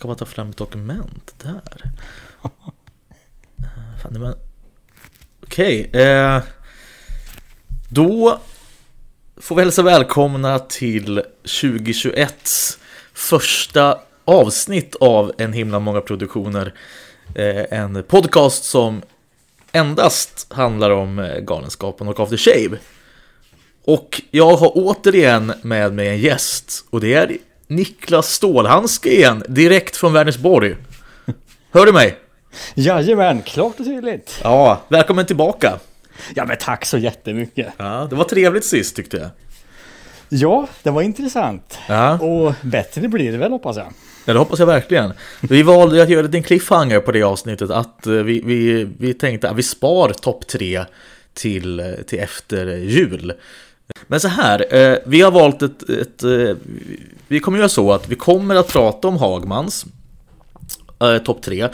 ska bara ta fram ett dokument där. Eh, fan. Okej, eh, då får vi hälsa välkomna till 2021 första avsnitt av En himla många produktioner. Eh, en podcast som endast handlar om eh, Galenskapen och After Shave. Och jag har återigen med mig en gäst och det är Niklas Stålhandske igen, direkt från Vänersborg. Hör du mig? Jajamän, klart och tydligt. Ja, välkommen tillbaka. Ja men tack så jättemycket. Ja, det var trevligt sist tyckte jag. Ja, det var intressant. Ja. Och bättre blir det väl hoppas jag. Ja, det hoppas jag verkligen. Vi valde att göra en cliffhanger på det avsnittet, att eh, vi, vi, vi tänkte att vi spar topp tre till, till efter jul. Men så här, eh, vi har valt ett, ett eh, vi kommer göra så att vi kommer att prata om Hagmans eh, topp tre,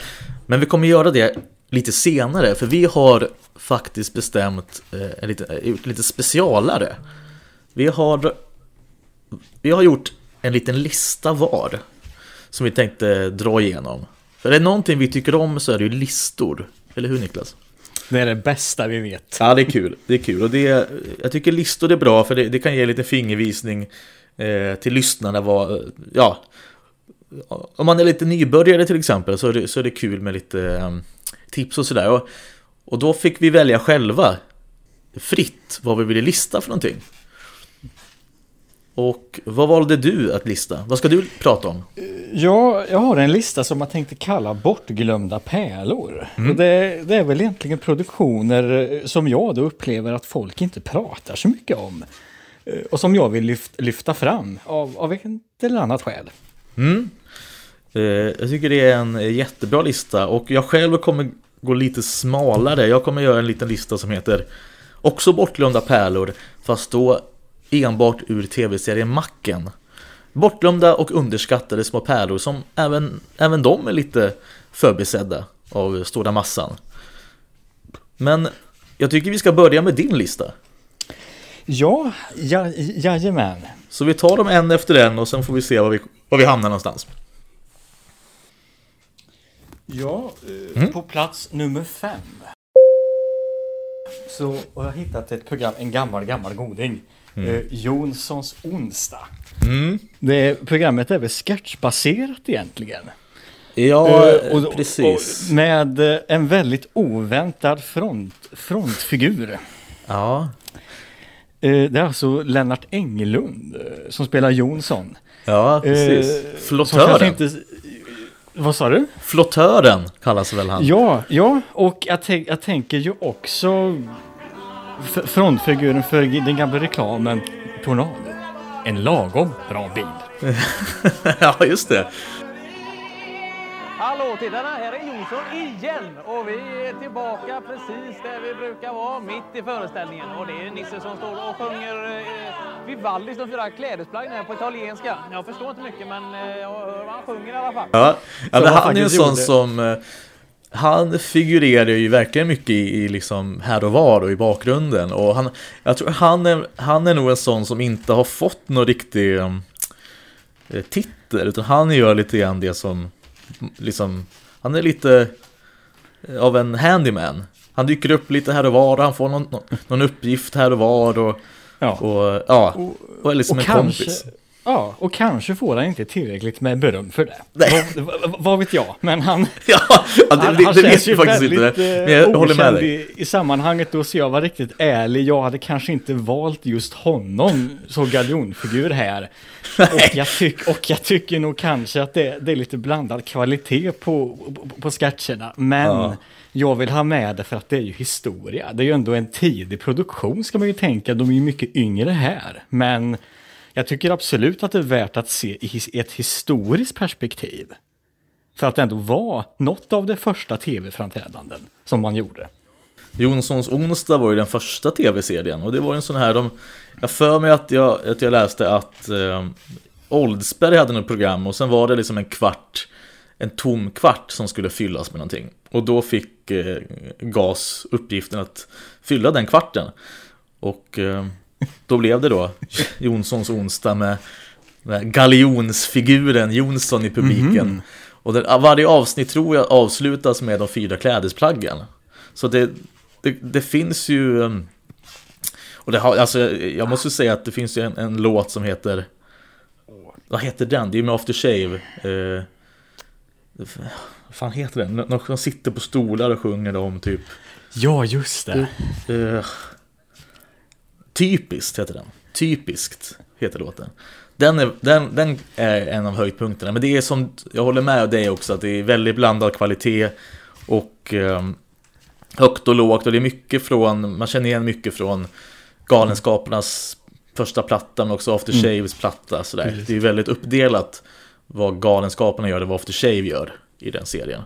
men vi kommer göra det lite senare, för vi har faktiskt bestämt eh, en lite, eh, lite specialare. Vi har, vi har gjort en liten lista var som vi tänkte dra igenom. För är det någonting vi tycker om så är det ju listor. Eller hur Niklas? Det är det bästa vi vet. Ja, det är kul. Det är kul. Och det, jag tycker listor är bra för det, det kan ge lite fingervisning till lyssnarna. Vad, ja, om man är lite nybörjare till exempel så är det, så är det kul med lite eh, tips och sådär. Och, och då fick vi välja själva fritt vad vi ville lista för någonting. Och vad valde du att lista? Vad ska du prata om? Ja, jag har en lista som jag tänkte kalla bortglömda pärlor. Mm. Det, det är väl egentligen produktioner eh, som jag då upplever att folk inte pratar så mycket om. Eh, och som jag vill lyft, lyfta fram av, av ett eller annat skäl. Mm. Eh, jag tycker det är en eh, jättebra lista och jag själv kommer gå lite smalare. Jag kommer göra en liten lista som heter Också bortglömda pärlor fast då enbart ur tv-serien Macken. Bortglömda och underskattade små pärlor som även, även de är lite förbisedda av stora massan. Men jag tycker vi ska börja med din lista. Ja, ja jajamän. Så vi tar dem en efter en och sen får vi se var vi, var vi hamnar någonstans. Ja, eh, på plats nummer fem. Så har jag hittat ett program, en gammal, gammal goding. Eh, Jonssons onsdag. Mm. Det programmet är väl sketchbaserat egentligen. Ja, Eh, och- precis. och med en väldigt oväntad front, frontfigur. Ja, det är alltså Lennart Englund eh, som spelar Jonsson. ja precis. Eh, som Flottören. Inte... Vad sa du? Flottören kallas väl han? Ja, ja, och jag, tänk, jag tänker ju också frontfiguren för den gamla reklamen Tornado. En lagom bra bil. ja, just det. Hallå tittarna, här är Jonsson igen och vi är tillbaka precis där vi brukar vara, mitt i föreställningen. Och det är Nisse som står och sjunger eh, Vivaldis De fyra klädesplaggen här på italienska. Jag förstår inte mycket men eh, jag hör vad han sjunger i alla fall. Ja, ja men han är ju en sån som... eh, Han figurerar ju verkligen mycket i, i liksom här och var och i bakgrunden. Och han, jag tror han är, han är nog en sån som inte har fått någon riktig eh, titel. Utan han gör lite grann det som, liksom, han är lite eh, av en handyman. Han dyker upp lite här och var och han får någon, någon uppgift här och var. Och, Ja. och ja, och är liksom och en kanske, kompis. Ja, och kanske får han inte tillräckligt med beröm för det. Nej. Vad, vad, vet jag, men han... Ja, det, han, det, han det vet ju faktiskt inte. väldigt Men eh, jag håller med dig. i, i sammanhanget då, så jag var riktigt ärlig. Jag hade kanske inte valt just honom som galjonfigur här. Och jag, tyck, och jag tycker nog kanske att det, det är lite blandad kvalitet på, på, på sketcherna. Men Ja. jag vill ha med det för att det är ju historia. Det är ju ändå en tidig produktion ska man ju tänka. De är ju mycket yngre här. Men jag tycker absolut att det är värt att se i ett historiskt perspektiv. För att det ändå var något av det första tv-framträdanden som man gjorde. Jonssons onsdag var ju den första tv-serien och det var ju en sån här, de, jag för mig att jag, att jag läste att eh, Oldsberg hade något program och sen var det liksom en kvart, en tom kvart som skulle fyllas med någonting. Och då fick eh, GAS uppgiften att fylla den kvarten. Och eh, då blev det då Jonssons onsdag med, galjonsfiguren Jonsson i publiken. Och den, varje avsnitt tror jag avslutas med de fyra klädesplaggen. Så det, det, det finns ju... um, Och det har, alltså, jag måste säga att det finns ju en, en låt som heter... Vad heter den? Det är med After Shave. Eh, vad fan heter den? De, de sitter på stolar och sjunger om typ... Ja, just det. Eh, typiskt heter den. Typiskt heter låten. Den är, den, den är en av höjdpunkterna. Men det är som, jag håller med dig också, att det är väldigt blandad kvalitet. Och eh, högt och lågt. Och det är mycket från, man känner igen mycket från Galenskapernas första platta. Men också After Shaves platta. Sådär. Det är väldigt uppdelat vad Galenskaperna gör och vad After Shave gör i den serien.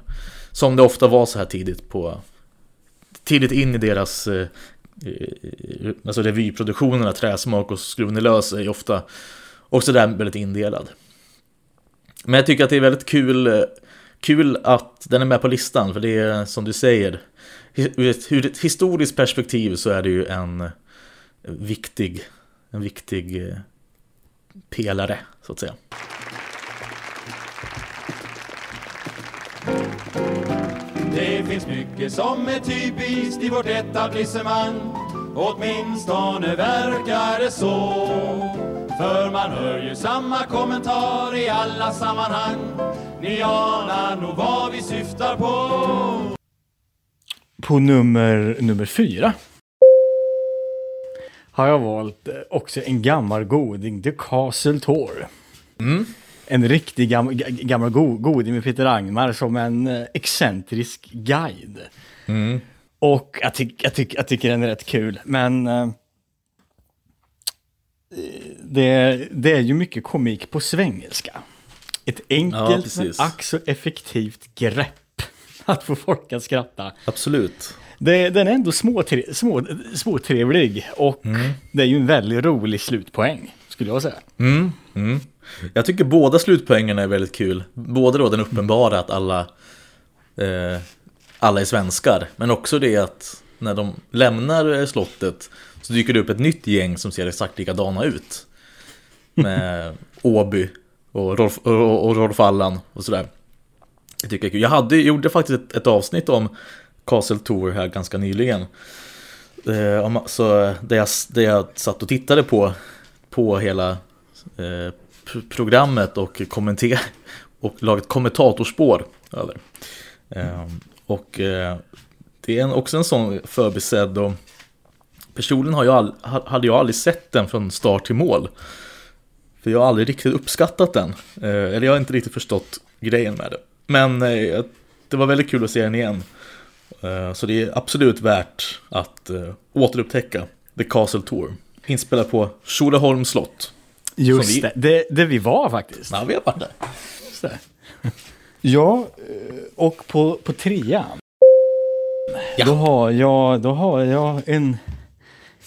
Som det ofta var så här tidigt på tidigt in i deras eh, Eh, alltså revyproduktionerna, Träsmak och Skruven lös är ju ofta också där väldigt indelad. Men jag tycker att det är väldigt kul, kul att den är med på listan, för det är som du säger, ur ett, ur ett historiskt perspektiv så är det ju en viktig, en viktig eh, pelare, så att säga. Det finns mycket som är typiskt i vårt etablissemang. Åtminstone verkar det så. För man hör ju samma kommentar i alla sammanhang. Ni anar nog vad vi syftar på. På nummer, nummer fyra. Har jag valt eh, också en gammal goding, The Castle Tour. En riktig gam, ga- gammal go, goding med Peter Angmar som en eh, excentrisk guide. Och jag, tyck, jag, tyck, jag tycker den är rätt kul, men eh, det, det är ju mycket komik på svengelska. Ett Ja, enkelt men precis. ack så effektivt grepp att få folk att skratta. Absolut. Det, den är ändå småtre, små, småtrevlig och det är ju en väldigt rolig slutpoäng, skulle jag säga. Mm, mm. Jag tycker båda slutpoängerna är väldigt kul. Både då den uppenbara att alla, eh, alla är svenskar, men också det att när de lämnar eh, slottet så dyker det upp ett nytt gäng som ser exakt likadana ut. Med Åby och Rolf, och, och Rolf Allan och sådär. Jag tycker. Jag hade, gjorde faktiskt ett, ett avsnitt om Castle Tour här ganska nyligen. Eh, om- så där jag, där jag satt och tittade på, på hela eh, programmet och kommenter och lagat kommentatorspår över. Ehm, eh, och det är en, också en sån förbisedd och personligen har jag all, hade jag aldrig sett den från start till mål. För jag har aldrig riktigt uppskattat den. Eh, eller jag har inte riktigt förstått grejen med det. Men eh, det var väldigt kul att se den igen. Eh, så det är absolut värt att uh, återupptäcka The Castle Tour. Inspelad på Tjolöholms slott. Just vi- det, det, det vi var faktiskt. Ja, vi har varit där. Just det. Ja, eh, och på, på trean. Ja. Då har jag, då har jag en,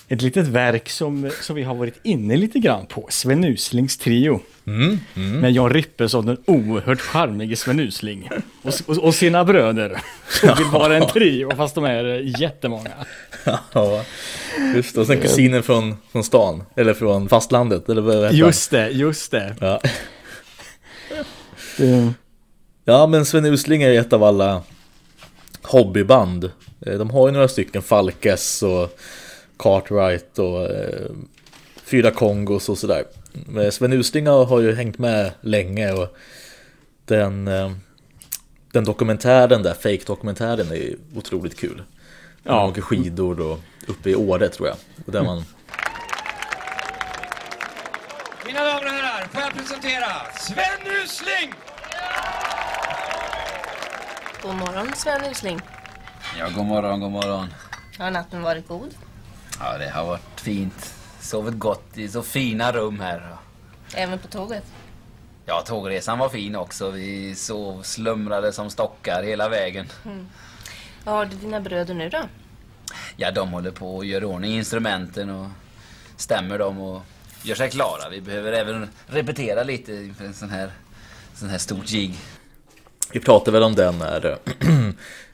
ett litet verk som, som vi har varit inne lite grann på. Sven Uslings trio. Mm, mm. Med Jan Rippe som den oerhört charmige Sven Usling. Och, och, och sina bröder. Som vill vara en trio fast de är jättemånga. Ja, just det. Och sen kusinen från, från stan. Eller från fastlandet. Eller vad? Just det, just det. Ja. det ja, men Sven Usling är ett av alla hobbyband. Eh, De har ju några stycken, Falkes och Cartwright och eh, Fyra Kongos och sådär. Men Sven Usling har ju hängt med länge och den, eh, den dokumentären där, fake-dokumentären är ju otroligt kul. Ja. Man åker skidor och uppe i Åre tror jag. Och där man, Mina damer och herrar, får jag presentera Sven Rysling! God morgon Sven Usling. Ja, god morgon, god morgon. Har natten varit god? Ja, det har varit fint. Sovit gott i så fina rum här. Även på tåget? Ja, tågresan var fin också. Vi sov slumrade som stockar hela vägen. Vad har du dina bröder nu då? Ja, de håller på och gör i ordning instrumenten och stämmer dem och gör sig klara. Vi behöver även repetera lite inför en sån här, sån här stort gig. Vi pratade väl om den när,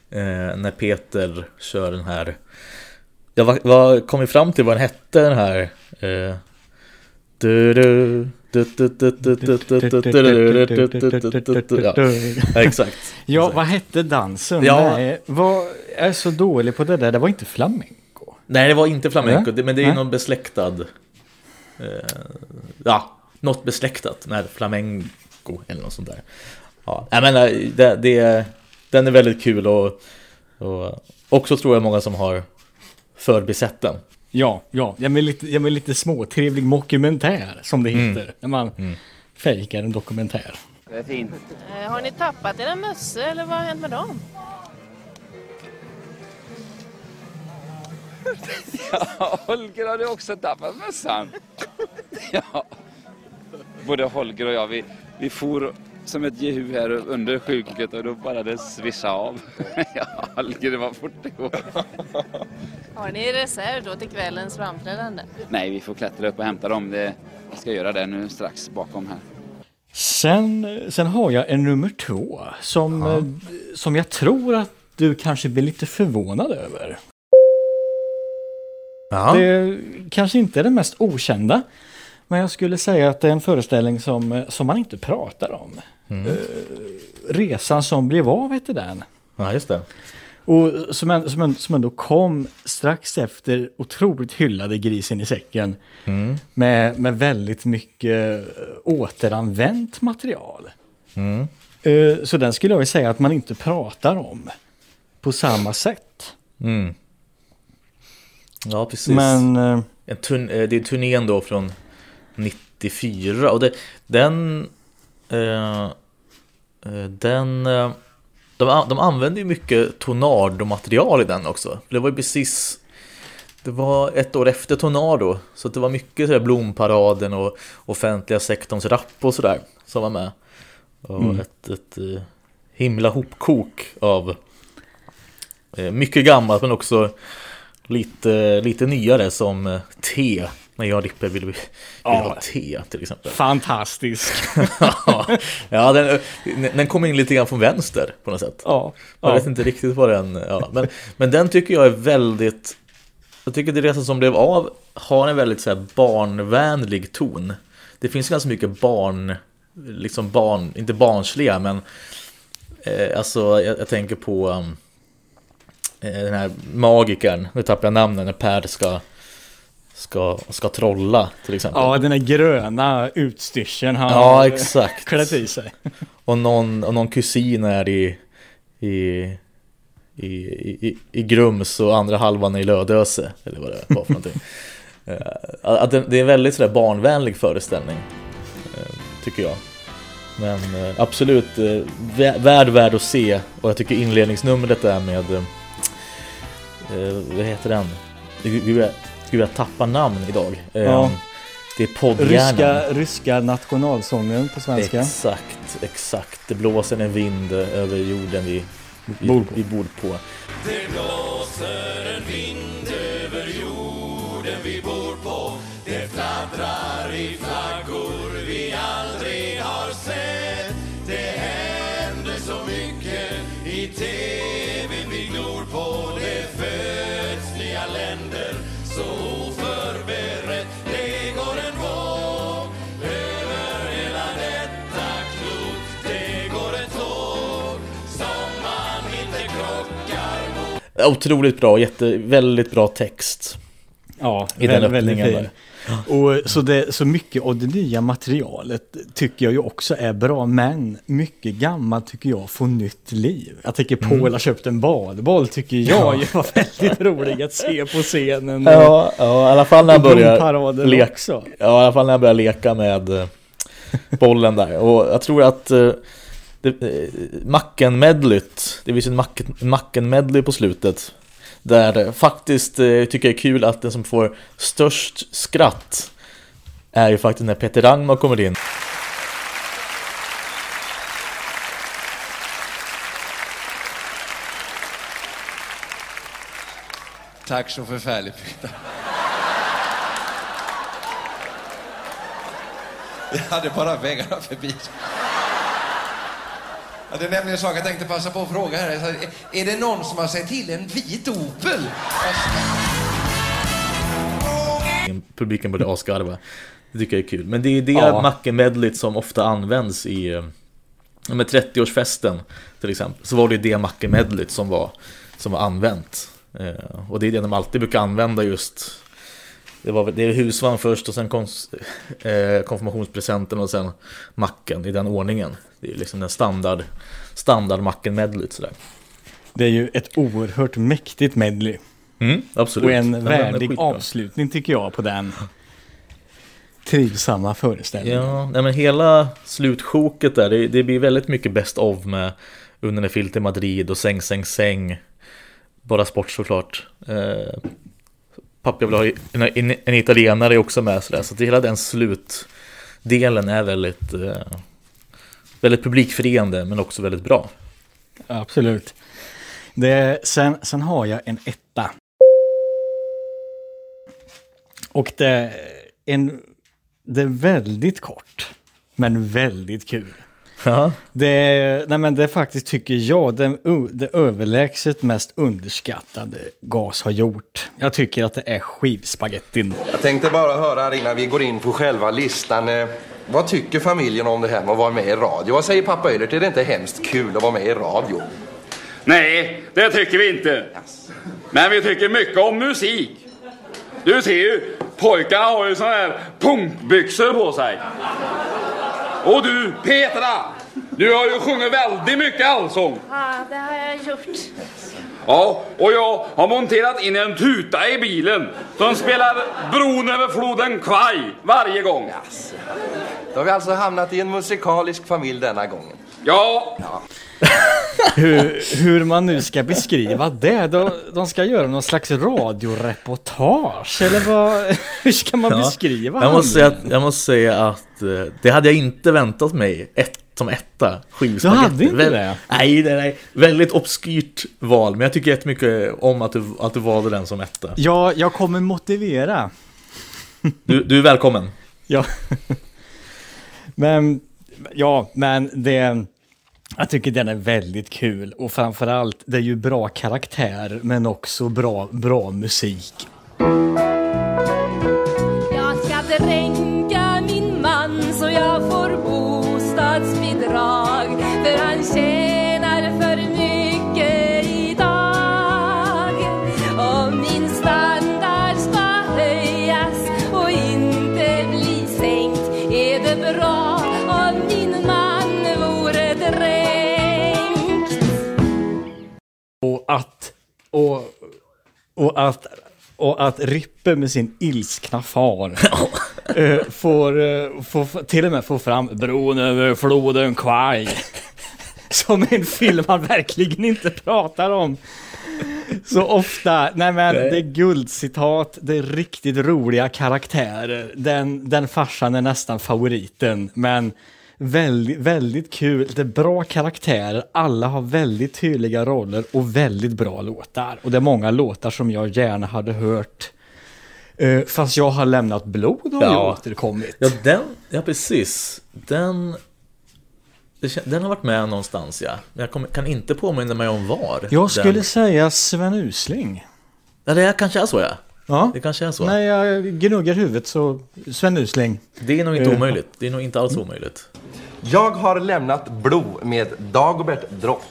eh, när Peter kör den här... Jag var, var, kom ju fram till vad den hette den här. Eh, du, du. Ja, exakt. Ja, vad hette dansen? Ja. Vad är så dålig på det där? Det var inte flamenco. Nej, det var inte flamenco, men det är någon besläktad... Ja, något besläktat med flamenco eller något sånt där. Ja, jag menar, det, det, den är väldigt kul och, och också tror jag många som har förbisett den. Ja, ja. Jag med lite, lite småtrevlig mockumentär som det heter. När man fejkar en dokumentär. Eh, Har ni tappat era mössor eller vad har hänt med dem? Holger har du också tappat mössan. Ja. Både Holger och jag, vi, vi for som ett jehu här under sjukhuset och då bara det svischa av. Ja, Holger, det var fort det går. Har ni reserv då till kvällens framträdande? Nej, vi får klättra upp och hämta dem. Det, jag ska göra det nu strax bakom här. Sen, sen har jag en nummer två som, eh, som jag tror att du kanske blir lite förvånad över. Ja, Det kanske inte är den mest okända. Men jag skulle säga att det är en föreställning som, eh, som man inte pratar om. Eh, Resan som blev av heter den. ja just det. Och som, en, som, en, som ändå kom strax efter otroligt hyllade grisen i säcken. Med, med väldigt mycket eh, återanvänt material. Eh, Så den skulle jag säga att man inte pratar om på samma sätt. Mm. Ja, precis. Men eh, En turn, det är turnén då från 94 och det, den... Eh, den... De, de använde ju mycket Tornado-material i den också. Det var ju precis... Det var ett år efter Tornado, så det var mycket sådär Blomparaden och offentliga sektorns rap och sådär som var med. Och ett, ett eh, himla hopkok av eh, mycket gammalt men också lite, lite nyare som eh, te. När jag och Rippe vill, vill ha te till exempel. fantastisk. ja, den, den kommer in lite grann från vänster på något sätt. ja, Jag ja. vet inte riktigt vad den... Ja, men, men den tycker jag är väldigt... Jag tycker det resan som blev av har en väldigt så här, barnvänlig ton. Det finns ganska mycket barn... Liksom barn, inte barnsliga men... Eh, alltså jag, jag tänker på... Um, eh, den här magikern, nu tappar jag namnen, när Per ska... Ska, ska trolla till exempel. ja, den här gröna utstyrseln han Ja, har exakt. klätt i sig. Och någon, och någon kusin är i, i, i, i, i Grums och andra halvan är i Lödöse. Eller vad det var för någonting. Eh, att det, det är en väldigt sådär barnvänlig föreställning. eh, Tycker jag. Men eh, absolut vä- värd, värd att se. Och jag tycker inledningsnumret där med... vad heter den? Gud, jag- tappar namn idag. Ja. Det är poddhjärnan. Ryska, ryska nationalsången på svenska. Exakt, exakt. Det blåser en vind över jorden vi, vi, Bor på. vi bor på. Det blåser en vind Otroligt bra, jätte, väldigt bra text. Ja, I den väldigt, öppningen fin. Och så, det, så mycket av det nya materialet tycker jag ju också är bra, men mycket gammalt tycker jag får nytt liv. Jag tycker Paul har köpt en badboll tycker jag ju var väldigt rolig att se på scenen. Ja, ja, i alla fall när Och börjar leka. Ja, i alla fall när han börjar leka med eh, bollen där. Och jag tror att eh, Eh, Macken-medlyt, det finns en Macken- en Macken-medley på slutet. Där eh, faktiskt eh, tycker jag är kul att den som får störst skratt är ju faktiskt när Peter Rangmar kommer in. Tack så förfärligt Peter. Jag hade bara vägarna förbi. Ja, det är nämligen en sak jag tänkte passa på att fråga här. Är- det någon som har sett till en vit Opel? Publiken började asgarva. Det tycker jag är kul. Men det är det Ja. Macke-medleyt som ofta används i eh, med 30-årsfesten till exempel. Så var det det Macke-medleyt som var, som var använt. Eh, och det är det de alltid brukar använda just det, var, det är husvagn först och sen kons, eh, konfirmationspresenten och sen macken i den ordningen. Det är liksom den standard, standard macken-medleyt sådär. Det är ju ett oerhört mäktigt medley. Mm, absolut. Och en Den värdig avslutning tycker jag på den trivsamma föreställningen. Ja, nej men hela slutsjoket där, det, det blir väldigt mycket best of med Under en filt i Madrid och Säng, säng, säng. Bara sport såklart. Eh, pappa vill ha en, en, en italienare också med sådär, så att hela den slutdelen är väldigt, eh, väldigt publikfriande men också väldigt bra. Absolut. Det, sen, sen har jag en etta. Och det en, det är väldigt kort. Men väldigt kul. Ja, Det nej men det är faktiskt, tycker jag, det, det överlägset mest underskattade GAS har gjort. Jag tycker att det är skivspagettin. Jag tänkte bara höra här innan vi går in på själva listan. Vad tycker familjen om det här med att vara med i radio? Vad säger pappa Eilert? Är det inte hemskt kul att vara med i radio? Nej, det tycker vi inte. Men vi tycker mycket om musik. Du ser ju, pojkarna har ju såna här punkbyxor på sig. Och du, Petra, du har ju sjungit väldigt mycket allsång. Ja, det har jag gjort. Ja, och jag har monterat in en tuta i bilen som spelar Bron över floden Kwai varje gång. Då har vi alltså hamnat i en musikalisk familj denna gången. Ja, Hur, hur man nu ska beskriva det. De, de ska göra någon slags radioreportage. Eller vad, hur ska man Ja. beskriva jag, måste säga att, handlingen? jag måste säga att eh, det hade jag inte väntat mig ett, som etta. Du hade inte Väl- det? Nej, nej, nej. Väldigt obskyrt val, men jag tycker jättemycket om att du, att du valde den som etta. Ja, jag kommer motivera. Du, du är välkommen. Ja. men, ja, men det... Jag tycker den är väldigt kul och framförallt det är ju bra karaktär men också bra, bra musik. Och att, och, och att, och att Rippe med sin ilskna far eh, får, eh, får, får till och med få fram bron över floden Kwai. Som en film han verkligen inte pratar om. Så ofta, nej men det är guldcitat, det är riktigt roliga karaktärer. Den, den farsan är nästan favoriten, men väldigt, väldigt kul. Är bra karaktärer, alla har väldigt tydliga roller och väldigt bra låtar. Och det är många låtar som jag gärna hade hört. Eh, fast jag har lämnat blod ju Ja. återkommit. Ja, den, ja precis. Den, den har varit med någonstans, ja. Men jag kan inte påminna mig om var. Jag skulle Den, säga Sven Usling. ja, det kanske är så, ja. Ja. Det kanske är så. När jag gnuggar huvudet så Sven Usling. Det är nog inte Eh. omöjligt. Det är nog inte alls omöjligt. Jag har lämnat Blå med Dagobert Dropp.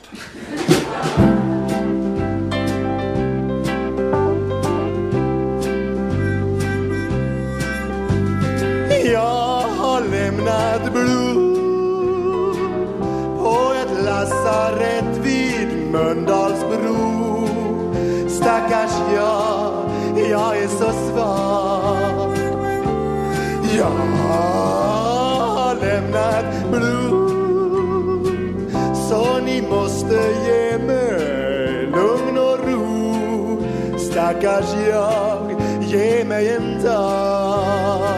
Jag har lämnat blod på ett lasarett vid Mölndalsbro. Stackars jag, jag är så svag. Jag har lämnat blod så ni måste ge mig lugn och ro. Stackars jag, ge mig en dag.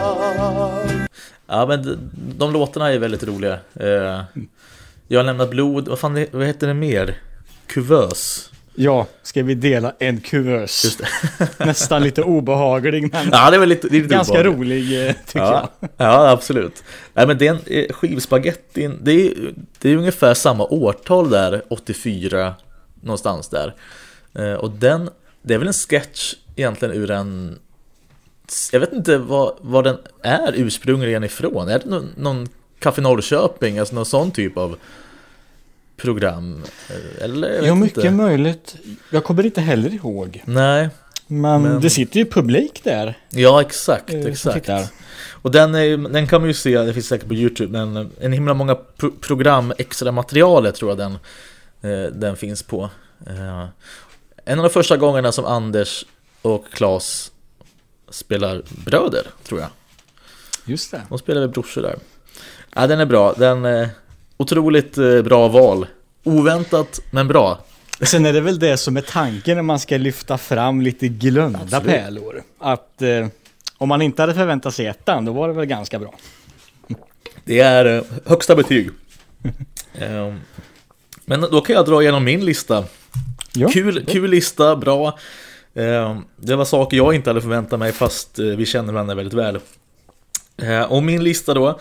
Ja, men de, de låtarna är väldigt roliga. Eh, jag har lämnat blod. Vad fan, vad heter det mer? Kuvös. Ja, ska vi dela en kuvös? Just det. Nästan lite obehaglig men Ja, det är väl lite, lite ganska obehagligt. rolig eh, tycker ja, jag. ja, absolut. Nej, men den eh, skivspagettin, det är, det är ungefär samma årtal där, 84, någonstans där. Eh, och den, det är väl en sketch egentligen ur en jag vet inte vad, vad den är ursprungligen ifrån. Är det någon, någon Café Norrköping, alltså någon sån typ av program? Eller jag vet Ja, mycket inte. möjligt. Jag kommer inte heller ihåg. Nej, Men, Men- det sitter ju publik där. ja exakt, eh, exakt. Och den, är, den kan man ju se, det finns säkert på Youtube, men en himla många pro program, extra materialet tror jag den, eh, den finns på. Eh, en av de första gångerna som Anders och Claes spelar bröder, tror jag. Just det. De spelar väl brorsor där. Ja, den är bra. Den otroligt eh, bra val. Oväntat, men bra. Sen är det väl det som är tanken när man ska lyfta fram lite glömda Absolut. pärlor. Att eh, om man inte hade förväntat sig ettan, då var det väl ganska bra. Det är eh, högsta betyg. Ehm, men då kan jag dra igenom min lista. Ja. Kul, kul lista, bra. Ehm, Det var saker jag inte hade förväntat mig fast eh, vi känner varandra väldigt väl. Eh, Och min lista då.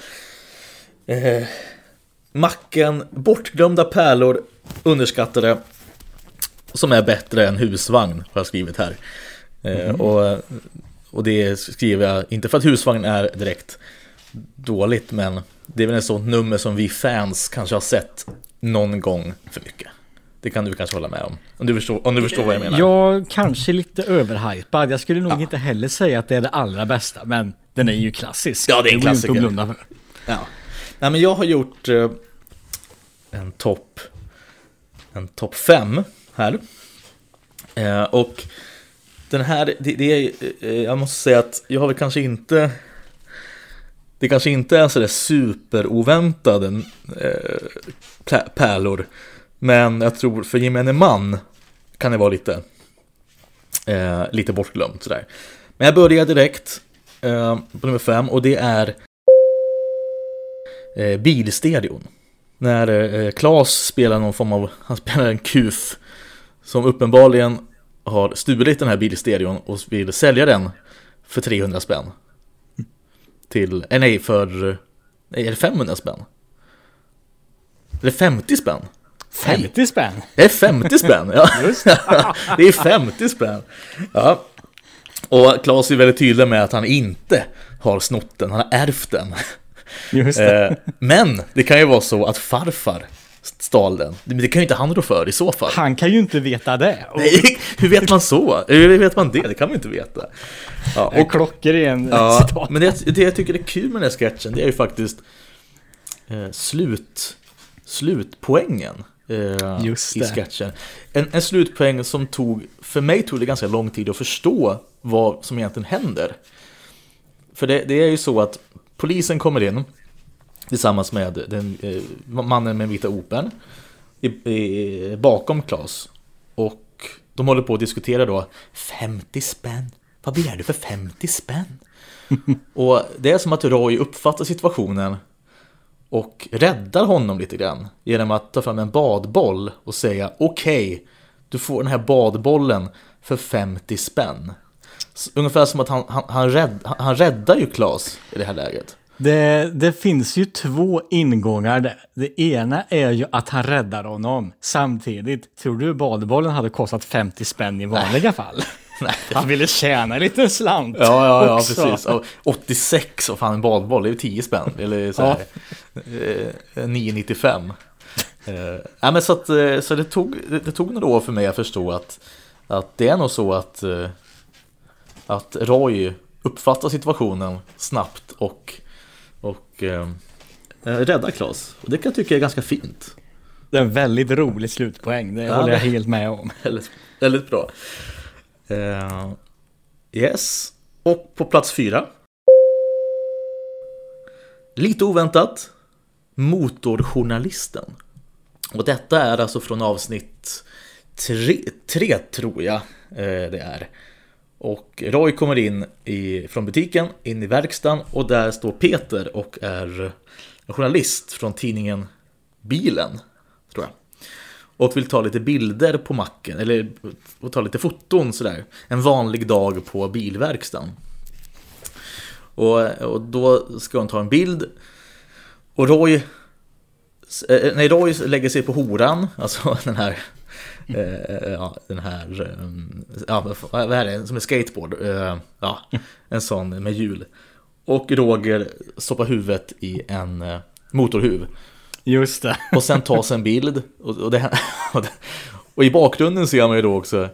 Macken, bortglömda pärlor, underskattade. Som är bättre än husvagn har jag skrivit här. Eh, Och, och det skriver jag inte för att husvagn är direkt dåligt men det är väl ett sånt nummer som vi fans kanske har sett någon gång för mycket. Det kan du kanske hålla med om. Om du förstår, om du förstår vad jag menar. Jag kanske lite överhypad. Jag skulle nog inte heller säga att det är det allra bästa, men den är ju klassisk. Ja, det är en går ju inte klassiker. att blunda för. Ja. Nej, men jag har gjort eh, en topp en topp 5 här. Eh, och den här, det, det är, eh, jag måste säga att jag har väl kanske inte det kanske inte är sådär superoväntade eh, pärlor. Men jag tror för gemene man kan det vara lite eh, lite bortglömt sådär. Men jag börjar direkt eh, på nummer 5 och det är eh, bilstereon. När eh, Klas spelar någon form av, han spelar en kuf som uppenbarligen har stulit den här bilstereon och vill sälja den för 300 spänn. Till, eh, nej för, nej är det 500 spänn? Är det 50 spänn? 50 spänn. Det är 50 spänn, ja. det är 50 spänn. Ja. Och Claes är väldigt tydlig med att han inte har snott den, han har ärvt den. Det. Eh, Men det kan ju vara så att farfar stal den. Men det kan ju inte han rå för i så fall. Han kan ju inte veta det. Och Nej, hur vet man så? Hur vet man det? Det kan man ju inte veta. Ja, en klockren Ja, citat. men det, det jag tycker är kul med den här sketchen det är ju faktiskt eh, slut, slutpoängen eh, Just i det. sketchen. En, en slutpoäng som tog, för mig tog det ganska lång tid att förstå vad som egentligen händer. För det, det är ju så att polisen kommer in tillsammans med den, eh, mannen med vita Opeln i, i, bakom Klas. Och de håller på att diskutera då 50 spänn. Vad begär du för 50 spänn? och det är som att Roy uppfattar situationen och räddar honom lite grann genom att ta fram en badboll och säga okej, du får den här badbollen för 50 spänn. Ungefär som att han, han, han, rädd, han, räddar ju Klas i det här läget. Det, det finns ju två ingångar där. Det ena är ju att han räddar honom. Samtidigt, tror du badbollen hade kostat 50 spänn i vanliga fall? Nej, Han ville tjäna lite slant. Ja, ja, ja, också. precis. Och 86 och fan en badboll, det är ju 10 spänn. Eller så här, eh, 9,95. Eh, ja, men så att, eh, så det tog, det, det tog några år för mig att förstå att, att det är nog så att, eh, att Roy uppfattar situationen snabbt och, och eh, räddar Klas. Och det kan jag tycka är ganska fint. Det är en väldigt rolig slutpoäng, det Ja, håller jag det- helt med om. Väldigt, väldigt bra. Eh, yes, och på plats fyra. Lite oväntat. Motorjournalisten. Och detta är alltså från avsnitt tre, tre tror jag eh, det är. Och Roy kommer in i, från butiken, in i verkstaden och där står Peter och är en journalist från tidningen Bilen, tror jag. Och vill ta lite bilder på macken, eller och ta lite foton sådär. En vanlig dag på bilverkstaden. Och, och då ska hon ta en bild. Och Roy, eh, nej, Roy lägger sig på horan, alltså den här eh, ja, den här, eh, ja, vad är det, som en skateboard, eh, ja, en sån med hjul. Och Roger stoppar huvudet i en eh, motorhuv. Just det. Och sen tas en bild. Och, och, det, och, det, och i bakgrunden ser man ju då också,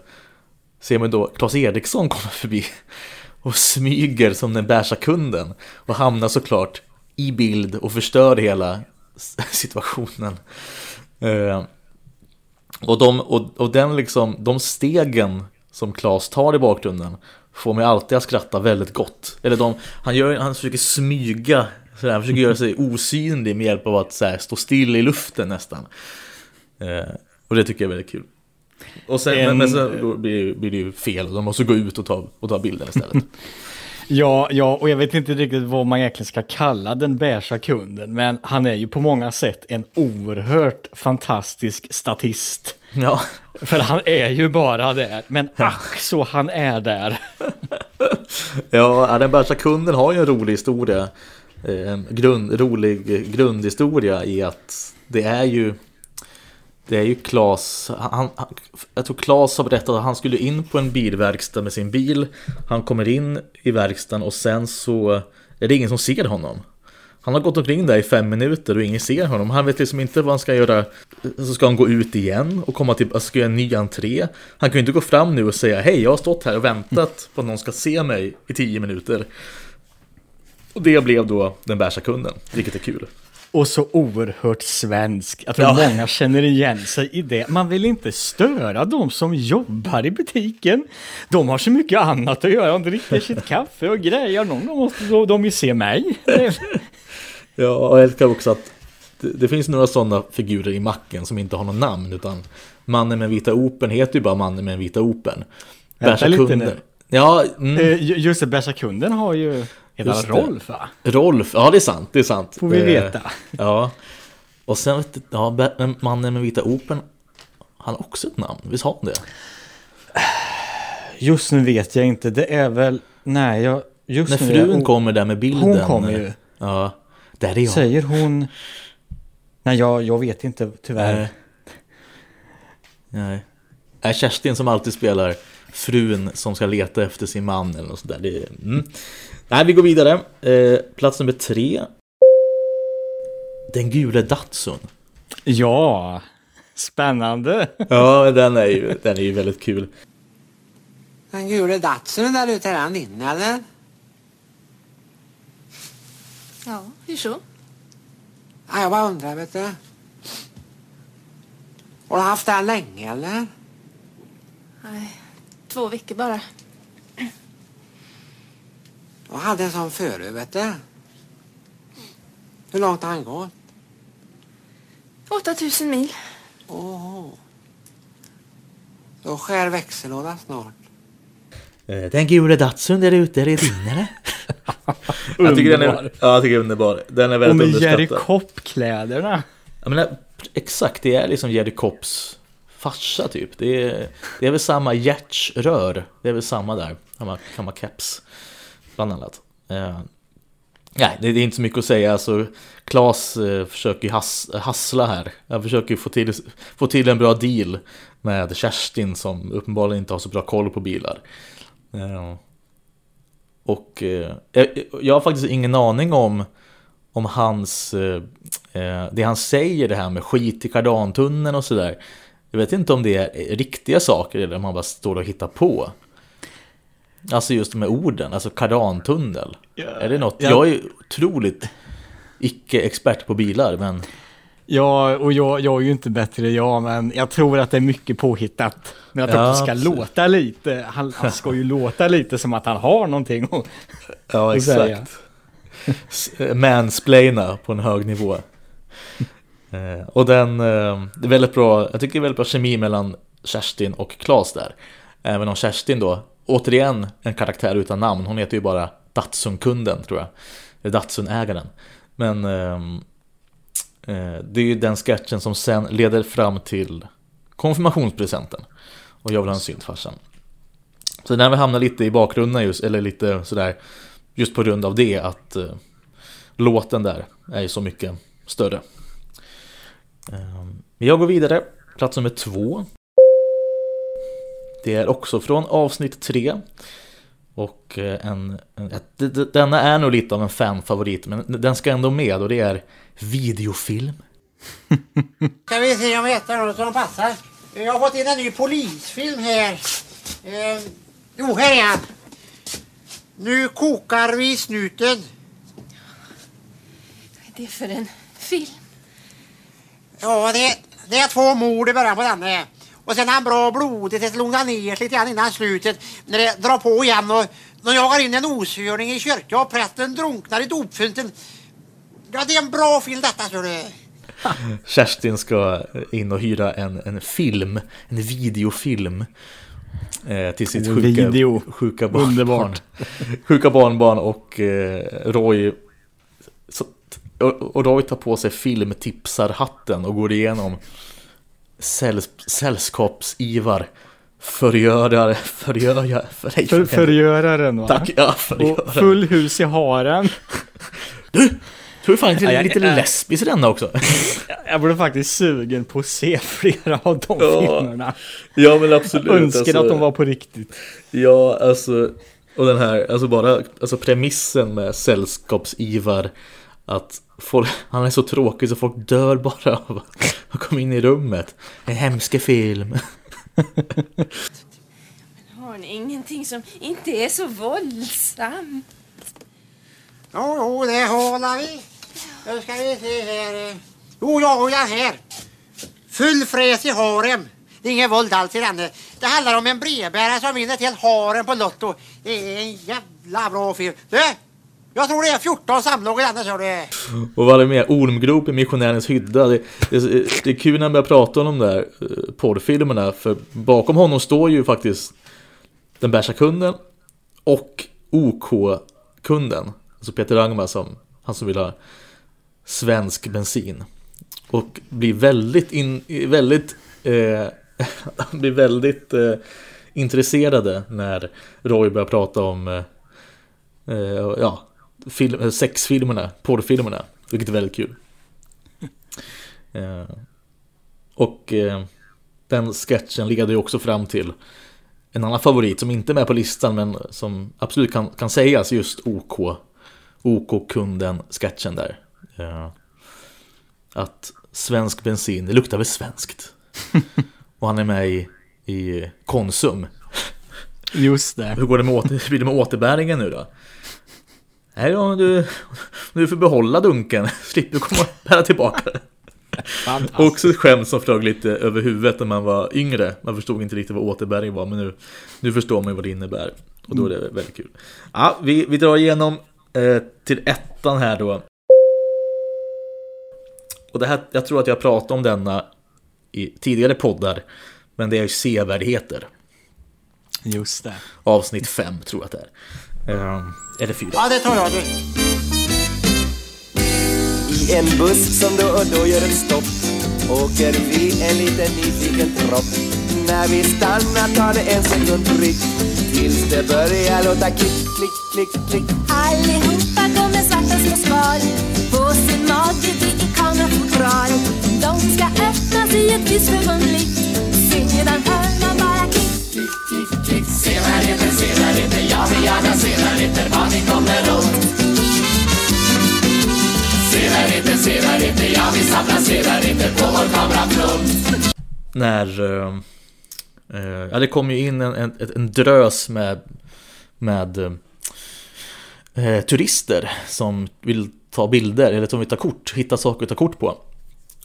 ser man då Claes Eriksson komma förbi och smyger som den bärsa kunden och hamnar såklart i bild och förstör hela situationen. Och, de, och, och den liksom, de stegen som Claes tar i bakgrunden får mig alltid att skratta väldigt gott. Eller de, han, gör, han försöker smyga, sådär, han försöker göra sig osynlig med hjälp av att sådär, stå still i luften nästan. Eh, och det tycker jag är väldigt kul. Och sen, en, men sen då blir, blir det ju fel, de måste gå ut och ta, och ta bilden istället. Ja, ja, och jag vet inte riktigt vad man egentligen ska kalla den beiga kunden, men han är ju på många sätt en oerhört fantastisk statist. Ja. För han är ju bara där, men ack så han är där. ja, den beiga kunden har ju en rolig historia. En grund, rolig grundhistoria i att det är ju det är ju Klas, han, jag tror Klas har berättat att han skulle in på en bilverkstad med sin bil. Han kommer in i verkstaden och sen så är det ingen som ser honom. Han har gått omkring där i fem minuter och ingen ser honom. Han vet liksom inte vad han ska göra. Så ska han gå ut igen och komma till, alltså ska göra en ny entré. Han kan ju inte gå fram nu och säga hej, jag har stått här och väntat på att någon ska se mig i tio minuter. Och det blev då den bärsa kunden, vilket är kul. Och så oerhört svensk. Jag tror ja. många känner igen sig i det. Man vill inte störa de som jobbar i butiken. De har så mycket annat att göra. De dricker sitt kaffe och grejer. Någon gång måste de ju se mig. ja, och jag älskar också att det, det finns några sådana figurer i macken som inte har något namn. Utan mannen med vita open heter ju bara mannen med vita open. Vänta lite nu. Ja, mm. Just det, bärsa kunden har ju Heter han Rolf va? Rolf, ja det är sant, det är sant. Får vi veta. Ja. Och sen, ja, mannen med vita open, han har också ett namn, visst har han det? Just nu vet jag inte, det är väl, nej jag, just När nu frun jag, kommer där med bilden. Hon kommer ju. Ja, där är jag. Säger hon, nej jag, jag vet inte tyvärr. Nej. Nej. Nej, Kerstin som alltid spelar frun som ska leta efter sin man eller något sådär. Det, mm. Nej, vi går vidare. Eh, plats nummer tre. Den gule Datsun. Ja, spännande. ja, den är, ju, den är ju väldigt kul. Den gule Datsun där ute, är den din eller? Ja, hur så? Ja, jag bara undrar, vet du. Har du haft den länge eller? Nej, två veckor bara. Jag hade en sån förut, vet du. Hur långt har han gått? 8000 mil. Åh. Då skär växellåda snart. Eh, den gule Datsun där ute, är det din eller? jag tycker den är, ja, jag tycker den är underbar. Den är väldigt Och med underskattad. Jerry Kopp-kläderna. Jag menar, exakt, det är liksom Jerry Kopps farsa typ. Det är, det är väl samma hjärtsrör. Det är väl samma där. Samma, samma keps bland annat. Eh, nej, det är inte så mycket att säga. Alltså, Klas eh, försöker has, hassla här. Jag försöker få till, få till en bra deal med Kerstin som uppenbarligen inte har så bra koll på bilar. Eh, och eh, jag har faktiskt ingen aning om om hans, eh, eh, det han säger det här med skit i kardantunneln och sådär. Jag vet inte om det är riktiga saker eller om han bara står och hittar på. Alltså just de här orden, alltså kardantunnel. Yeah. Är det något? Yeah. Jag är otroligt icke-expert på bilar, men... Ja, och jag, jag är ju inte bättre jag, men jag tror att det är mycket påhittat. Men jag tror ja, att det ska absolut. låta lite, han, han, ska ju låta lite som att han har någonting att, ja, exakt. Mansplaina på en hög nivå. Eh, och den, eh, det är väldigt bra, jag tycker det är väldigt bra kemi mellan Kerstin och Klas där. Även om Kerstin då återigen en karaktär utan namn. Hon heter ju bara Datsun-kunden tror jag. Datsun-ägaren. Men eh, eh, det är ju den sketchen som sen leder fram till konfirmationspresenten. Och jag vill ha en synt farsan. Så när vi hamnar lite i bakgrunden just, eller lite sådär, just på grund av det att eh, låten där är ju så mycket större. Eh, jag går vidare, plats nummer två. Det är också från avsnitt 3. Och eh, en, en, denna är nog lite av en fanfavorit, men den ska ändå med och det är videofilm. Ska vi se om vi hittar något som passar. Jag har fått in en ny polisfilm här. Eh, jo, här är han. Nu kokar vi snuten. Vad är det för en film? Ja, det, det är två mord i början på den. här. Och sen är han bra blodigt, det lugnar ner sig lite grann innan slutet. När det drar på igen och de jagar in en oshörning i kyrkan och prästen drunknar i dopfunten. Ja, det är en bra film detta, så du. Kerstin ska in och hyra en, en film, en videofilm eh, till sitt sjuka, video. sjuka barnbarn. Underbart. Sjuka barnbarn och eh, Roy och, Roy tar på sig filmtipsarhatten och går igenom säll, sällskapsivar Förgörare, förgörare, För, för, förgöraren va? Tack, ja, förgöraren. Och full hus i haren. Tror du fan inte Ja, det är lite lesbiskt i denna också? Jag blev faktiskt sugen på att se flera av de Ja. filmerna. Ja men absolut. Önskar alltså. att de var på riktigt. Ja, alltså, och den här, alltså bara, alltså premissen med sällskapsivar att folk, han är så tråkig så folk dör bara av att komma in i rummet. En hemsk film. Har ni ingenting som inte är så våldsamt? Jo, jo, det håller vi. Nu ska vi se här. Jo, jag har den här. Full fräs i harem. Det är inget våld alls i den. Det handlar om en brevbärare som vinner till harem på Lotto. Det är en jävla bra film. Du, jag tror det är 14 samlag i denna kör du. Och vad är det mer? Ormgrop i missionärens hydda. Det, det, det är kul när man börjar prata om de där eh, porrfilmerna. För bakom honom står ju faktiskt den bärsa kunden och OK-kunden. Alltså Peter Rangmar som han som vill ha svensk bensin. Och blir väldigt, in, väldigt, eh, blir väldigt eh, intresserade när Roy börjar prata om eh, eh ja, film, sexfilmerna, porrfilmerna. Vilket är väldigt kul. Eh, och eh, den sketchen leder ju också fram till en annan favorit som inte är med på listan men som absolut kan, kan sägas just OK. OK-kunden sketchen där. Eh, att svensk bensin, det luktar väl svenskt. Och han är med i, i Konsum. Just det. Hur går det med, åter, blir det med återbäringen nu då? Nej då, du, du får behålla dunken, slipper du komma och bära tillbaka den. Också ett skämt som flög lite över huvudet när man var yngre. Man förstod inte riktigt vad återbäring var, men nu, nu förstår man ju vad det innebär. Och då är det väldigt kul. Ja, vi, vi drar igenom eh, till ettan här då. Och det här, jag tror att jag pratade om denna i tidigare poddar, men det är ju sevärdheter. Just det. Avsnitt 5 tror jag att det är. Eh, eller 4. Ja, det tar jag du. I en buss som då och då gör ett stopp Åker vi en liten nyfiken tropp När vi stannar tar det en sekund prick Tills det börjar låta klick, klick, klick, klick Allihopa går med svarta små skal på sin mage, det är kamerafotral. De ska öppnas i ett visst ögonblick. Sedan hör man bara klick, klick, klick, klick. Sevärdheter, sevärdheter, ja vi sena lite var ni kommer åt Sevärdheter, sevärdheter, ja vi sena lite på vår kameraflot när Uh, ja, det kom ju in en, en, en drös med, med uh, turister som vill ta bilder eller som vill ta kort, hitta saker att ta kort på.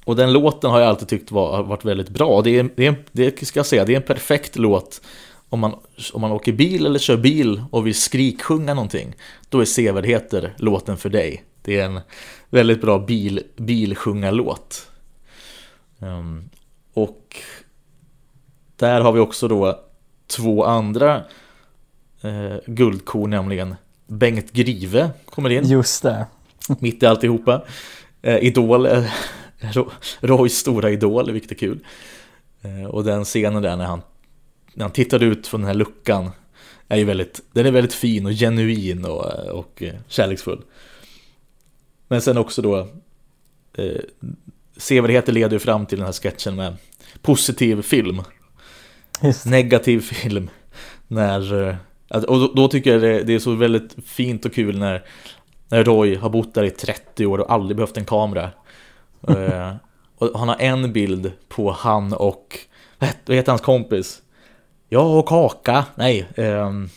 Och den låten har jag alltid tyckt var, har varit väldigt bra. Det är, det, är, det ska jag säga, det är en perfekt låt om man, om man åker bil eller kör bil och vill skriksjunga någonting. Då är Sevärdheter låten för dig. Det är en väldigt bra bil, bilsjungarlåt. Um, och där har vi också då två andra eh, guldkorn, nämligen Bengt Grive kommer in. Just det. Mitt i alltihopa. Eh, idol, eh, Ro- Roys stora idol, vilket är kul. Eh, och den scenen där när han, när han tittar ut från den här luckan är ju väldigt, den är väldigt fin och genuin och, och eh, kärleksfull. Men sen också då eh, Sevärdheter leder ju fram till den här sketchen med positiv film. negativ film. När, eh, och då, då tycker jag det, det är så väldigt fint och kul när, när Roy har bott där i 30 år och aldrig behövt en kamera. Eh, och han har en bild på han och, vad heter hans kompis? Jag och Kaka, nej. ehm,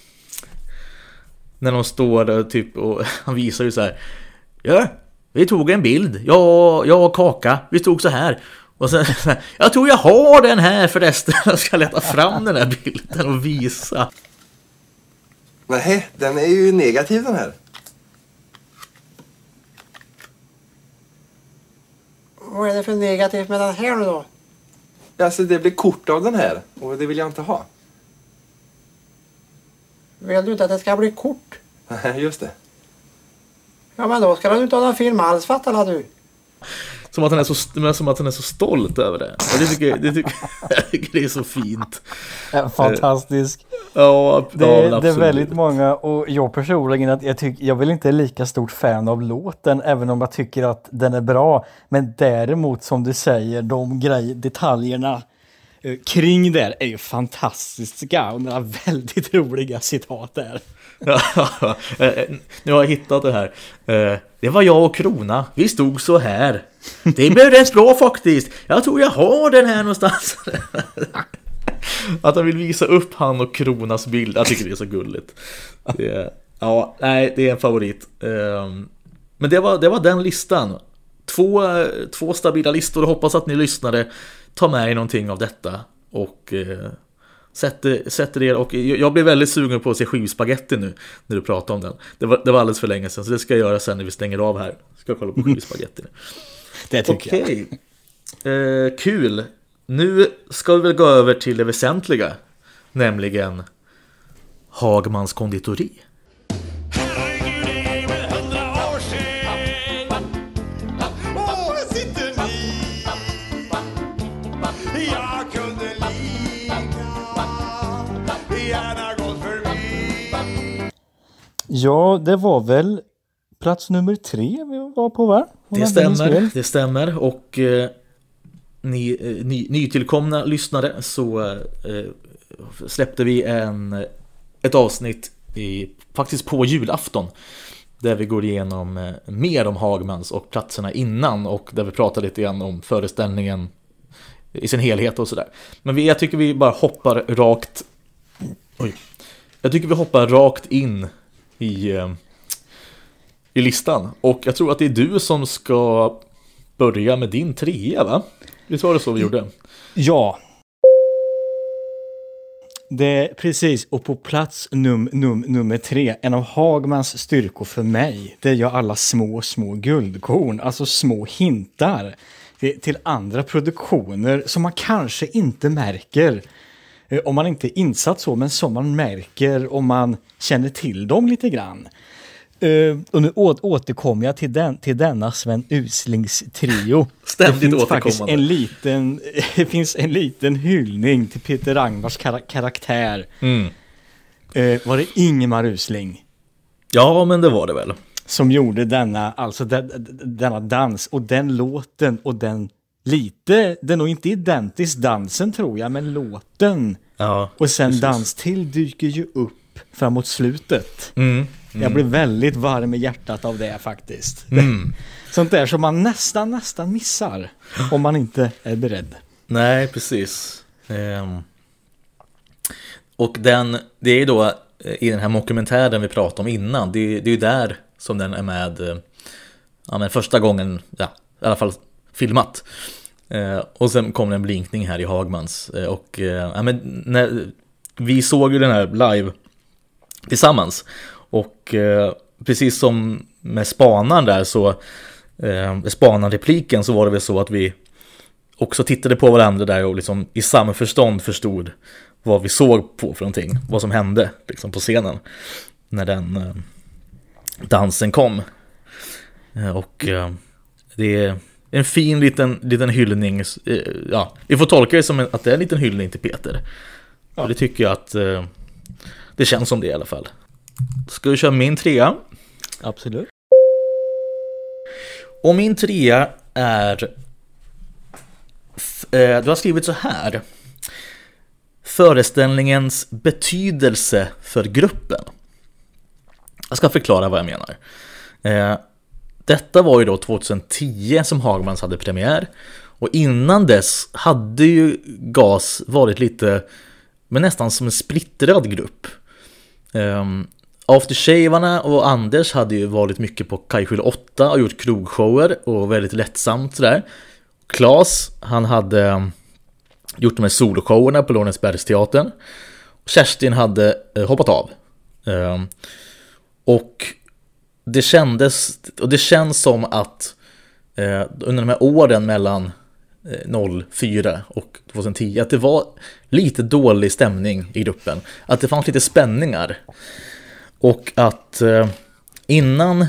när de står där typ och han visar ju så här. Ja, vi tog en bild. Jag, jag och Kaka, vi stod så här. Och sen, jag tror jag har den här förresten. Jag ska leta fram den här bilden och visa. Nej, den är ju negativ den här. Vad är det för negativt med den här nu då? Alltså det blir kort av den här och det vill jag inte ha. Vill du inte att det ska bli kort? Nej, just det. Ja men då ska du inte ha någon film alls fattar du? Som att han är så, men som att han är så stolt över det. Och det tycker, det tycker, jag tycker det är så fint. Ja, Fantastisk. Ja, Det, ja, det är väldigt många och jag personligen att jag tycker, jag vill inte är lika stort fan av låten även om jag tycker att den är bra. Men däremot som du säger, de grej, detaljerna Eh, kring där är ju fantastiska och några väldigt roliga citat där. Eh, eh, nu har jag hittat det här. Det var jag och Krona. Vi stod så här. Det blev rätt bra faktiskt. Jag tror jag har den här någonstans. Att han vill visa upp han och Kronas bild. Jag tycker det är så gulligt. Det är, ja, nej, det är en favorit. Ehm, men det var, det var den listan. Två, två stabila listor hoppas att ni lyssnade. Ta med er någonting av detta. Och eh, sätter, sätter er och jag jag blev väldigt sugen på att se skivspaghetti nu när du pratar om den. Det var, det var alldeles för länge sedan så det ska jag göra sen när vi stänger av här. Ska jag kolla på skivspaghetti nu. Det tycker jag. Okej, eh, kul. Nu ska vi väl gå över till det väsentliga, nämligen Hagmans konditori. Ja, det var väl plats nummer tre vi var på va? Om Det stämmer, det stämmer och eh, ni eh, ny, nytillkomna lyssnare så eh, släppte vi en, ett avsnitt i, faktiskt på julafton där vi går igenom eh, mer om Hagmans och platserna innan och där vi pratar lite grann om föreställningen i sin helhet och sådär. Men vi, jag tycker vi bara hoppar rakt Oj. Jag tycker vi hoppar rakt in i, eh, i listan. Och jag tror att det är du som ska börja med din trea va? Visst var det så vi gjorde? Ja. Det är precis, och på plats num, num, nummer tre, en av Hagmans styrkor för mig, det är ju alla små, små guldkorn, alltså små hintar till, andra produktioner som man kanske inte märker om man inte är insatt så, men som man märker om man känner till dem lite grann. Eh, och nu återkommer jag till, den, till denna Sven Uslings trio. Ständigt det finns återkommande. en liten, det finns en liten hyllning till Peter Ragnars kara- karaktär. Mm. Eh, var det Ingemar Usling? Ja, men det var det väl. Som gjorde denna, alltså de, de- denna dans och den låten och den lite, den är nog inte identisk dansen tror jag, men låten. Ja, och sen precis. dans till dyker ju upp framåt slutet. Mm, Jag mm. blir väldigt varm i hjärtat av det faktiskt. Mm. Sånt där som man nästan, nästan missar om man inte är beredd. Nej, precis. Ehm. Och den, det är ju då eh, i den här dokumentären vi pratade om innan, det, det är ju där som den är med eh, ja, men första gången, ja, i alla fall filmat. Eh, och sen kom det en blinkning här i Hagmans. Eh, och eh, ja, men när, vi såg ju den här live tillsammans. Och eh, precis som med spanaren där så, eh, spanarrepliken så var det väl så att vi också tittade på varandra där och liksom i samförstånd förstod vad vi såg på för någonting, vad som hände liksom på scenen när den eh, dansen kom. Eh, och eh, det är en fin liten, liten hyllning, eh, ja, vi får tolka det som att det är en liten hyllning till Peter. Och det tycker jag att eh, det känns som det i alla fall. Ska vi köra min trea? Absolut. Och min trea är... Eh, du har skrivit så här. föreställningens betydelse för gruppen. Jag ska förklara vad jag menar. Detta var ju då 2010 som Hagmans hade premiär. Och innan dess hade ju GAS varit lite, men nästan som en splittrad grupp. Ehm, um, Aftershavarna och Anders hade ju varit mycket på Kajskjul 8 och gjort krogshower och väldigt lättsamt sådär. Klas, han hade ehm, gjort de här soloshowerna på Lorensbergsteatern. Kerstin hade eh, hoppat av. Um, och det kändes, och det känns som att eh, under de här åren mellan eh, 04 och 2010 att det var lite dålig stämning i gruppen. Att det fanns lite spänningar. Och att eh, innan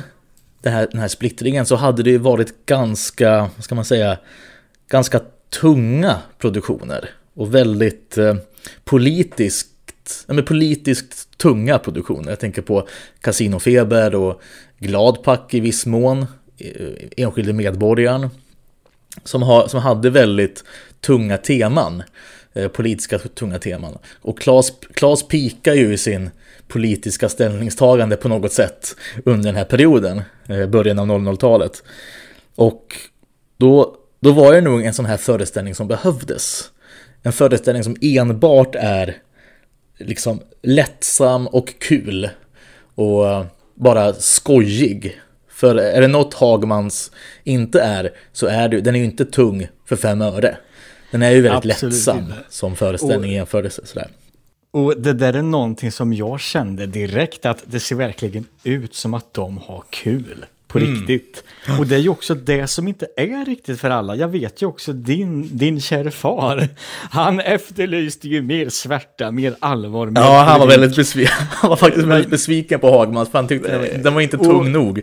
det här, den här splittringen så hade det varit ganska, vad ska man säga, ganska tunga produktioner. Och väldigt eh, politiskt men politiskt tunga produktioner. Jag tänker på Casinofeber och Gladpack i viss mån, e, Enskilde medborgaren, som, har, som hade väldigt tunga teman, e, politiska tunga teman. Och Klas, Claes pikar ju i sin politiska ställningstagande på något sätt under den här perioden, e, början av 00-talet. Och då, då var det nog en sån här föreställning som behövdes. En föreställning som enbart är liksom lättsam och kul och bara skojig. För är det något Hagmans inte är så är det den är ju inte tung för fem öre. Den är ju väldigt Absolut lättsam inte. som föreställning i jämförelse sådär. Och det där är någonting som jag kände direkt att det ser verkligen ut som att de har kul på Mm. riktigt. Och det är ju också det som inte är riktigt för alla. Jag vet ju också din, din kära far. Han efterlyste ju mer svärta, mer allvar. Mer Ja, han var väldigt besviken. Han var faktiskt väldigt besviken på Hagmans för han tyckte den var inte tung Och- nog.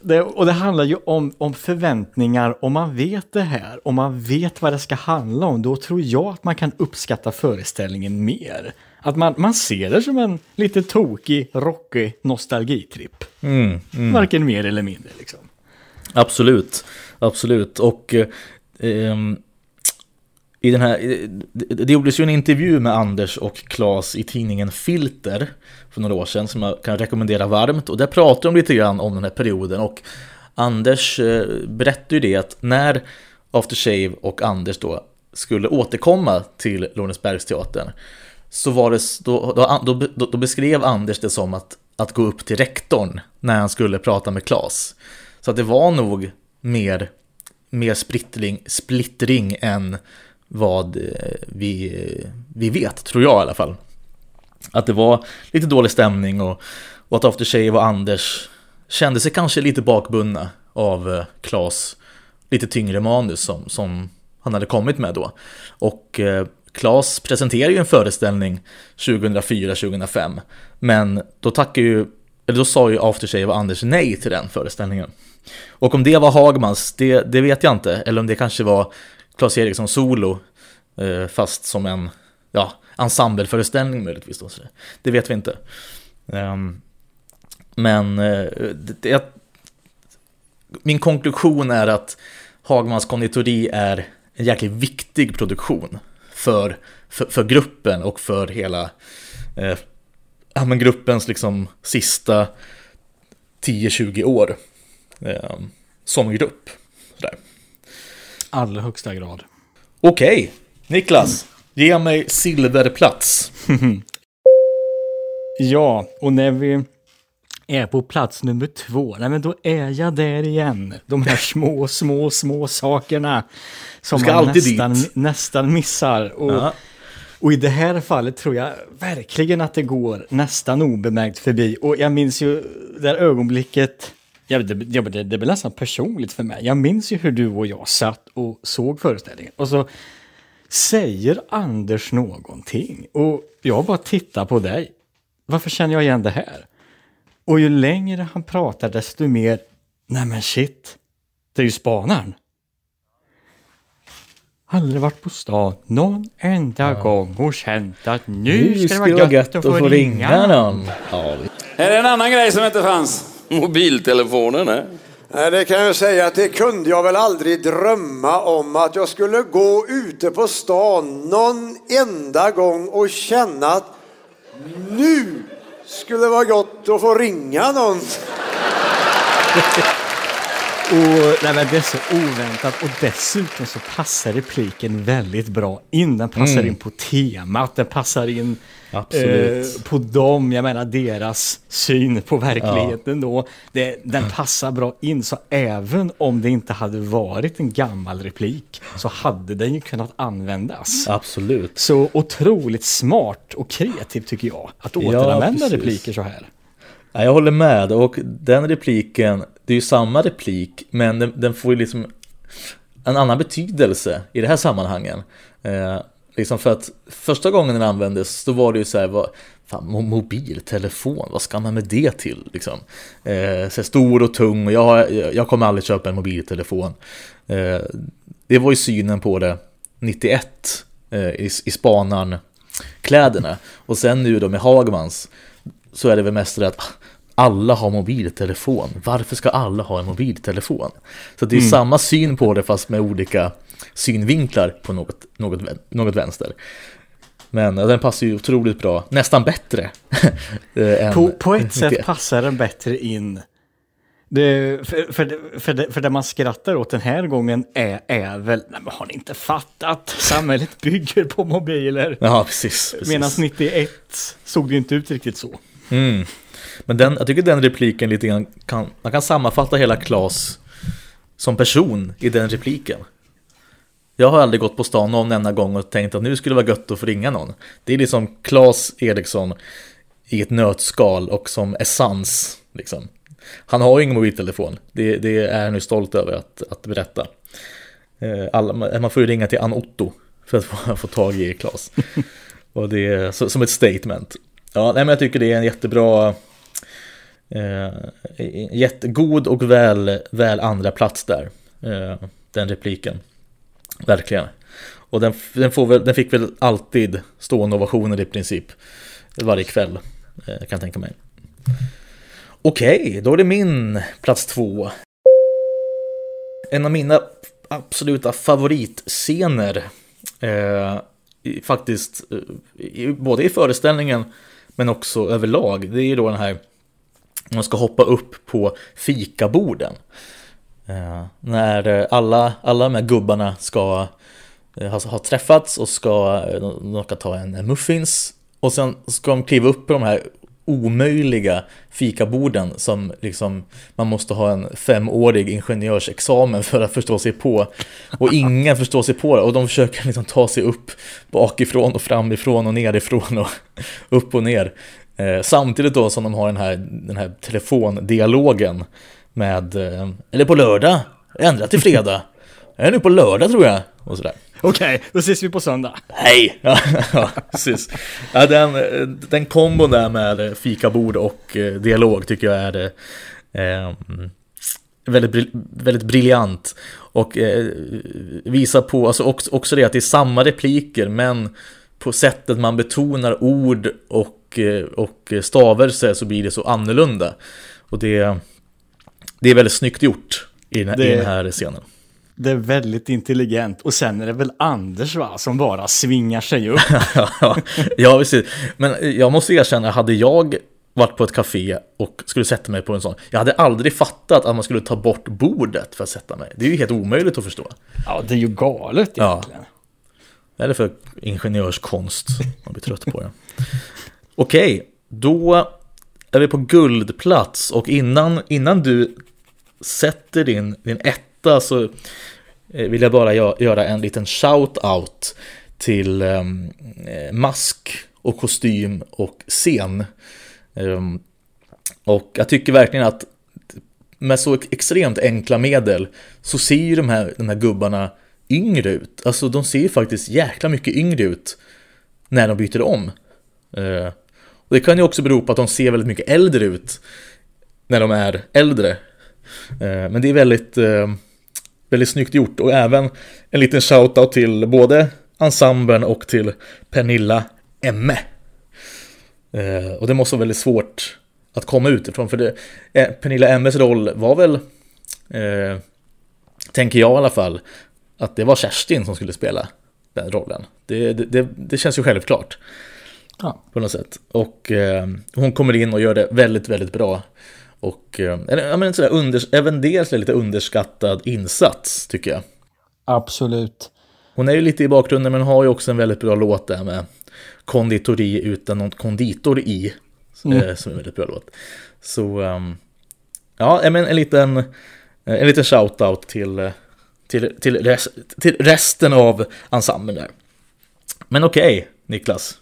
Det, och det handlar ju om, om förväntningar. Om man vet det här, om man vet vad det ska handla om, då tror jag att man kan uppskatta föreställningen mer. Att man, man ser det som en lite tokig, rockig nostalgitripp. Mm, mm. Varken mer eller mindre liksom. Absolut, absolut. Och eh, ehm, i den här, det, gjordes ju en intervju med Anders och Claes i tidningen Filter för några år sedan som jag kan rekommendera varmt. Och där pratar de lite grann om den här perioden och Anders eh, berättade ju det att när Aftershave och Anders då skulle återkomma till Lorensbergsteatern så var det, då, då, då, då beskrev Anders det som att, att gå upp till rektorn när han skulle prata med Klas. Så att det var nog mer, mer splittring, splittring än vad eh, vi, vi vet, tror jag i alla fall. Att det var lite dålig stämning och, och att Aftershave och Anders kände sig kanske lite bakbundna av eh, Klas lite tyngre manus som, som han hade kommit med då. Och eh, Klas presenterade ju en föreställning 2004-2005 men då tackar ju, eller då sa ju Aftershave och Anders nej till den föreställningen. Och om det var Hagmans, det, det vet jag inte. Eller om det kanske var Claes Eriksson solo, eh, fast som en ja, ensembleföreställning möjligtvis. Då, så det- det vet vi inte. Ehm, men eh, det, det, min konklusion är att Hagmans konditori är en jäkligt viktig produktion för, för, för gruppen och för hela eh, ja, men gruppens liksom sista 10-20 år eh, som grupp. Sådär. Allra högsta grad. Okej, Niklas, ge mig silverplats. Ja, och när vi är på plats nummer två, nej men då är jag där igen. De här små, små, små sakerna som man nästan, dit. nästan missar. Och, Ja. och i det här fallet tror jag verkligen att det går nästan obemärkt förbi. Och jag minns ju det här ögonblicket, ja, det, det, det blir nästan personligt för mig. Jag minns ju hur du och jag satt och såg föreställningen. Och så säger Anders någonting. Och jag bara tittar på dig. Varför känner jag igen det här? Och ju längre han pratar desto mer, nej men shit, det är ju spanaren. Aldrig varit på stan någon enda gång och känt att nu, ska det vara gött att få ringa någon. Ja, är en annan grej som inte fanns. Mobiltelefonen? Nej, det kan jag säga att det kunde jag väl aldrig drömma om att jag skulle gå ute på stan någon enda gång och känna att nu skulle vara gott att få ringa någon. Och, nej, det är så oväntat och dessutom så passar repliken väldigt bra in. Den passar Mm. in på temat, den passar in eh, på dem, jag menar deras syn på verkligheten då. Det, den passar bra in så även om det inte hade varit en gammal replik så hade den ju kunnat användas. Absolut. Så otroligt smart och kreativt tycker jag att återanvända precis. repliker så här. Ja, jag håller med och den repliken, det är ju samma replik men den, den får ju liksom en annan betydelse i det här sammanhangen. Eh, liksom för att första gången den användes då var det ju så här, vad, fan, mobiltelefon, vad ska man med det till? Liksom? Eh, så här, stor och tung och jag, jag kommer aldrig köpa en mobiltelefon. Eh, det var ju synen på det 91 eh, i, i spanarn kläderna och sen nu då med Hagmans så är det väl mest det att alla har mobiltelefon. Varför ska alla ha en mobiltelefon? Så det är Mm. samma syn på det fast med olika synvinklar på något, något, något vänster. Men den passar ju otroligt bra, nästan bättre. eh, än På, på ett sätt 91. passar den bättre in. Det, för, för, det- för, det, för det man skrattar åt den här gången är, är väl, nej men har ni inte fattat? Samhället bygger på mobiler. Ja, precis. precis. Medan 91 såg det ju inte ut riktigt så. Mm. Men den, jag tycker den repliken lite grann kan, man kan sammanfatta hela Klas som person i den repliken. Jag har aldrig gått på stan någon enda gång och tänkt att nu skulle det vara gött att få ringa någon. Det är liksom Klas Eriksson i ett nötskal och som essens. Liksom. Han har ju ingen mobiltelefon, det, det är han ju stolt över att, att berätta. Eh, Alla, man får ju ringa till Ann Otto för att få, få tag i Klas. Och det är så, som ett statement. Ja, nej, men jag tycker det är en jättebra eh, Jättegod och väl, väl andra plats där eh, Den repliken. Verkligen. Och den, den, får väl, den fick väl alltid stående ovationer i princip Varje kväll eh, Kan jag tänka mig. Okej, då är det min plats två. En av mina absoluta favoritscener eh, Faktiskt eh, Både i föreställningen men också överlag Det är ju då den här man ska hoppa upp på fikaborden. Eh, när eh, alla, alla de här gubbarna ska eh, alltså ha, träffats och ska, de de ska ta en, en muffins och sen ska de kliva upp på de här omöjliga fikaborden som liksom man måste ha en femårig ingenjörsexamen för att förstå sig på. Och ingen förstår sig på det. Och de försöker liksom ta sig upp bakifrån och framifrån och nerifrån och upp och ner. Eh, samtidigt då som de har den här, den här telefondialogen med eh, eller på lördag, ändra till fredag. Jag är nu på lördag tror jag. Och sådär Okej, då ses vi på söndag. Hej! Ja, ja precis. Ja, den, den kombon där med fikabord och eh, dialog tycker jag är eh, väldigt, brill- väldigt briljant. Och eh, visar på, alltså också, också det att det är samma repliker men på sättet man betonar ord och, eh, och stavelse så blir det så annorlunda. Och det, det är väldigt snyggt gjort i den, i Det- den här scenen. Det är väldigt intelligent. Och sen är det väl Anders va, som bara svingar sig upp. ja, ja, precis. Men jag måste erkänna, hade jag varit på ett café och skulle sätta mig på en sån, jag hade aldrig fattat att man skulle ta bort bordet för att sätta mig. Det är ju helt omöjligt att förstå. Ja, det är ju galet Ja. egentligen. Är det för ingenjörskonst? Man blir trött på det. Okej, då är vi på guldplats och innan, innan du sätter din, din etta så eh, vill jag bara göra en liten shout-out till ehm, eh, mask och kostym och scen. Ehm, och jag tycker verkligen att med så extremt enkla medel så ser ju de här, de här gubbarna yngre ut. Alltså de ser ju faktiskt jäkla mycket yngre ut när de byter om. Eh, och det kan ju också bero på att de ser väldigt mycket äldre ut när de är äldre. Men det är väldigt, ehm, väldigt snyggt gjort och även en liten shoutout till både ensemblen och till Pernilla Emme. Eh, och det måste vara väldigt svårt att komma utifrån för det, eh, Pernilla Emmes roll var väl eh, tänker jag i alla fall, att det var Kerstin som skulle spela den rollen. Det, det, det, det känns ju självklart. Ja. På något sätt. Och eh, hon kommer in och gör det väldigt, väldigt bra. Och eh, eller, menar, sådär under, även dels lite underskattad insats tycker jag. Absolut. Hon är ju lite i bakgrunden men har ju också en väldigt bra låt där med konditori utan någon konditor i. Mm. eh, Som är en väldigt bra låt. Så ehm, ja, men en liten, eh, en liten shout-out till, till, till, res, till resten av ensemblen där. Men okej, Niklas.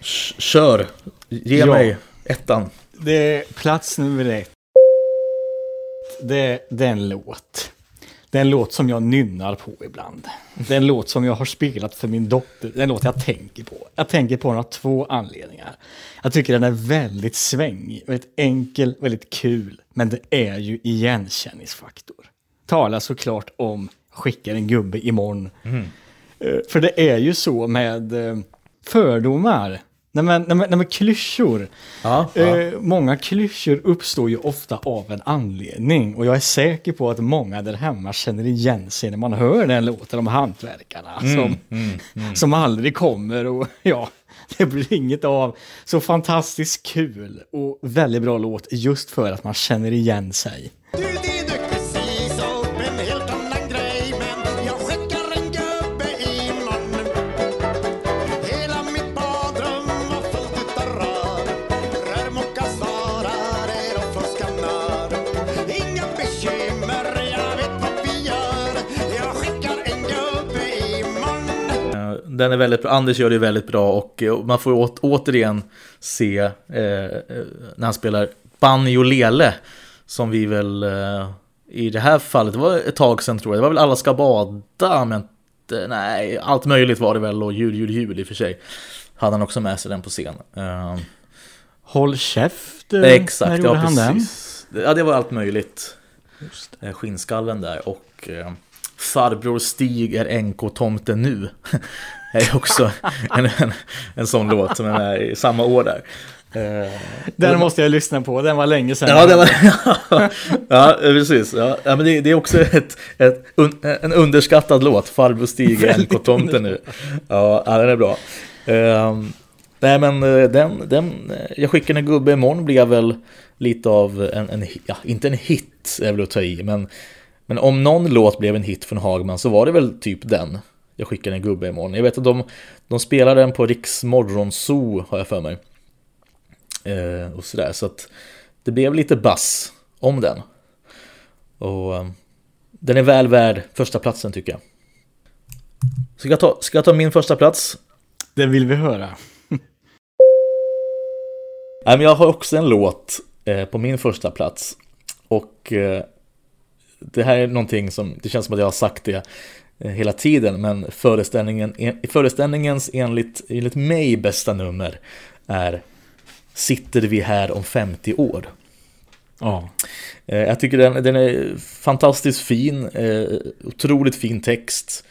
K- Kör, ge Ja. mig ettan. Det är plats nummer ett. Det, är en låt. Det är en låt som jag nynnar på ibland. Det är en låt som jag har spelat för min dotter. Det är en låt jag tänker på. Jag tänker på den av två anledningar. Jag tycker den är väldigt svängig, väldigt enkel, väldigt kul. Men det är ju igenkänningsfaktor. Talar såklart om skickar en gubbe imorgon. Mm. Eh, För det är ju så med eh, fördomar. Nej men, nej men, nej men klyschor. Ja, Eh, många klyschor uppstår ju ofta av en anledning. Och jag är säker på att många där hemma känner igen sig när man hör den låten om hantverkarna. Mm, som, mm, mm. som aldrig kommer och ja, det blir inget av. Så fantastiskt kul och väldigt bra låt just för att man känner igen sig. precis Den är väldigt bra, Anders gör det väldigt bra och eh, man får åt, återigen se eh, eh, när han spelar Banjo Lele som vi väl eh, i det här fallet, det var ett tag sedan tror jag, det var väl Alla ska bada men nej, allt möjligt var det väl och jul, jul, jul i och för sig. Hade han också med sig den på scen. Eh, Håll käft, Exakt, när ja gjorde han den? Ja, det var allt möjligt. Eh, Skinnskallen där och eh, Farbror Stig är NK-tomten nu. Är också en, en, en sån låt som är med i samma år där. Eh, Den måste jag lyssna på, den var länge sedan. Ja, det var, ja precis. Ja, ja, men det, det är också ett, ett, un, en underskattad låt. Farbror Stig är Väldigt NK-tomten nu. Ja, ja, den är bra. Ehm, nej, men eh, den, den, eh, jag skickar en gubbe imorgon blev väl lite av en, en ja, inte en hit är väl att ta i, men, men om någon låt blev en hit från Hagman så var det väl typ den. Jag skickar en gubbe imorgon. Jag vet att de, de spelade den på Riks Morgonzoo har jag för mig. Eh, och sådär, så att det blev lite bass om den. Och eh, den är väl värd första platsen tycker jag. Ska jag ta, ska jag ta min första plats? Det vill vi höra. Nej, men jag har också en låt eh, på min första plats. Och eh, det här är någonting som, det känns som att jag har sagt det hela tiden, men föreställningen, en, föreställningens enligt, enligt mig bästa nummer är Sitter vi här om 50 år? Ja. Eh, Jag tycker den, den är fantastiskt fin, eh, otroligt fin text.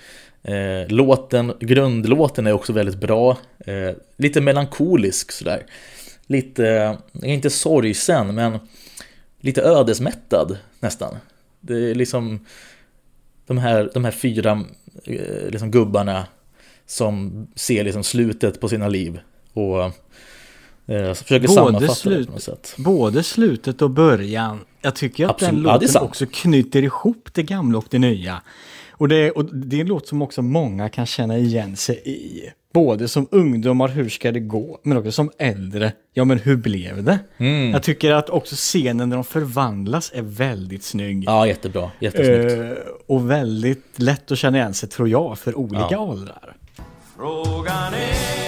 Eh, Låten, grundlåten är också väldigt bra, eh, lite melankolisk sådär. Lite, inte sorgsen, men lite ödesmättad nästan. Det är liksom de här, de här fyra eh, liksom gubbarna som ser liksom slutet på sina liv och eh, försöker sammanfatta det slut, på något sätt. både slutet och början. Jag tycker att Absolut. den Ja, det låten sant. också knyter ihop det gamla och det nya. Och det, och det är en låt som också många kan känna igen sig i. Både som ungdomar, hur ska det gå? Men också som äldre, ja men hur blev det? Mm. Jag tycker att också scenen när de förvandlas är väldigt snygg. Ja, jättebra. Jättesnyggt. Eh, och väldigt lätt att känna igen sig tror jag för olika Ja. åldrar. Frågan är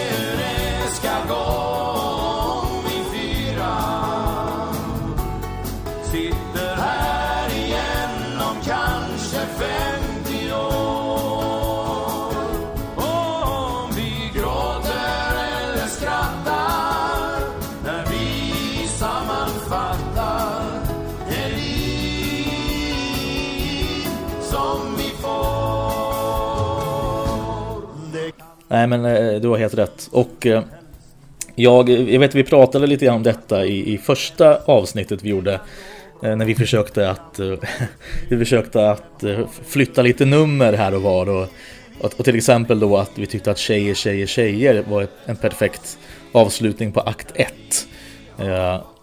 Nej men eh, du har helt rätt. Och eh, jag, jag vet vi pratade lite grann om detta i, i första avsnittet vi gjorde. Eh, när vi försökte att, vi försökte att flytta lite nummer här och var. Och, och, till exempel då att vi tyckte att Tjejer, tjejer, tjejer var en perfekt avslutning på akt 1.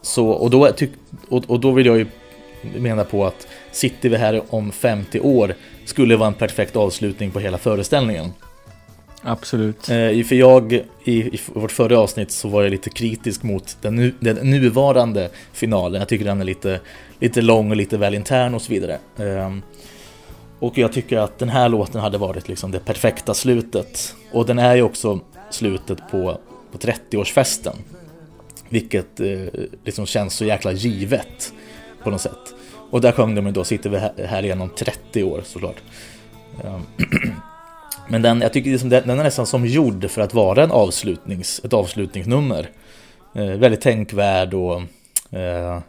Så, och, då tyck, och, och då vill jag ju mena på att sitter vi här om 50 år skulle vara en perfekt avslutning på hela föreställningen. Absolut. Eh, för jag, i, i vårt förra avsnitt så var jag lite kritisk mot den, nu, den nuvarande finalen. Jag tycker den är lite, lite lång och lite väl intern och så vidare. Eh, och jag tycker att den här låten hade varit liksom det perfekta slutet. Och den är ju också slutet på, på 30-årsfesten. Vilket eh, liksom känns så jäkla givet på något sätt. Och där sjöng de ju då, sitter vi här, här igen om 30 år såklart. Ehm, Men den, jag tycker liksom den, den är nästan som gjord för att vara en avslutnings, ett avslutningsnummer. Eh, väldigt tänkvärd och eh,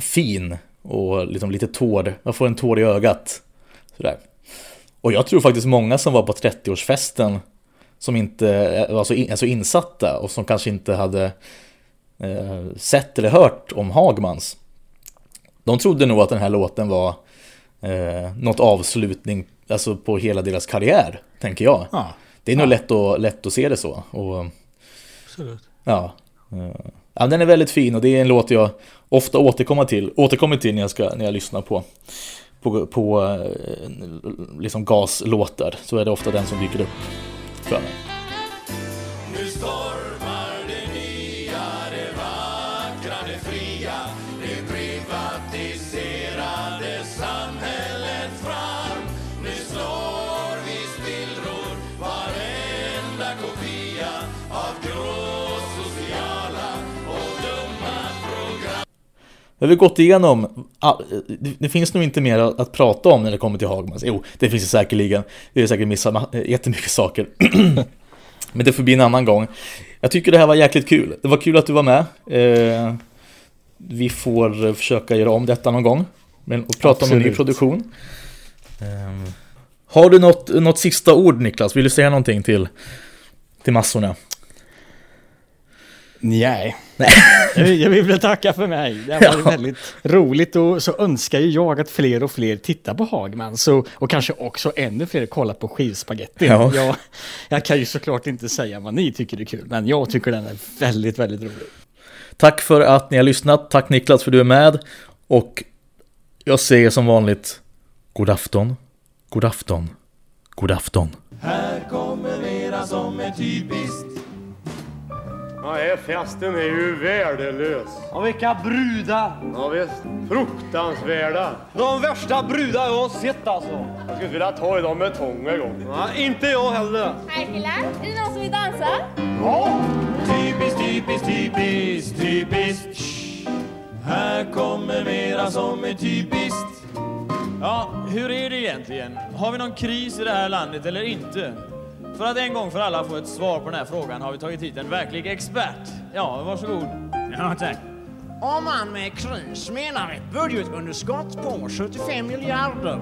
fin och liksom lite tår. Man får en tår i ögat. Sådär. Och jag tror faktiskt många som var på 30-årsfesten som inte var så, in, alltså insatta och som kanske inte hade eh, sett eller hört om Hagmans. De trodde nog att den här låten var eh, något avslutning alltså på hela deras karriär, tänker jag. Ja. Det är nog lätt, att, lätt att se det så. Och, Absolut. ja. ja, den är väldigt fin och det är en låt jag ofta återkommer till, återkommer till när jag, ska, när jag lyssnar på, på, på eh, liksom gaslåtar. Så är det ofta den som dyker upp för mig. Jag har vi gått igenom, det- finns nog inte mer att prata om när det kommer till Hagmans. Jo, det finns det säkerligen. Vi har säkert missat ma- jättemycket saker. Men det får bli en annan gång. Jag tycker det här var jäkligt kul. Det var kul att du var med. Eh, vi får försöka göra om detta någon gång. Men, och prata om en ny Absolut. produktion. Eh, har du något, något sista ord Niklas? Vill du säga någonting till, till massorna? Nej. jag, vill, jag vill väl tacka för mig. Det har varit Ja. väldigt roligt och så önskar ju jag att fler och fler tittar på Hagman så, och kanske också ännu fler kollar på skivspagetti. Ja. Jag, jag kan ju såklart inte säga vad ni tycker är kul, men jag tycker den är väldigt, väldigt rolig. Tack för att ni har lyssnat. Tack Niklas för att du är med. Och jag säger som vanligt God afton, god afton, god afton. Här kommer mera som är typiskt. Ja, här festen är ju värdelös. Och vilka brudar! Ja, visst. Fruktansvärda. De värsta brudar jag har sett alltså. Jag skulle inte vilja ta i dem med tång en gång. Ja, inte jag heller. Hej killar, är det någon som vill dansa? Ja. Typiskt, typiskt, typiskt, typiskt. Här kommer mera som är typiskt. Ja, hur är det egentligen? Har vi någon kris i det här landet eller inte? För att en gång för alla få ett svar på den här frågan har vi tagit hit en verklig expert. Ja, varsågod. Ja, tack. Om man med kris menar ett budgetunderskott på 75 miljarder,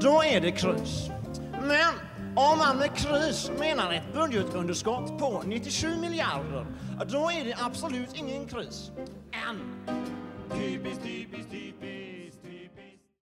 då är det kris. Men om man med kris menar ett budgetunderskott på 97 miljarder, då är det absolut ingen kris. Än. Typiskt, typiskt, typiskt.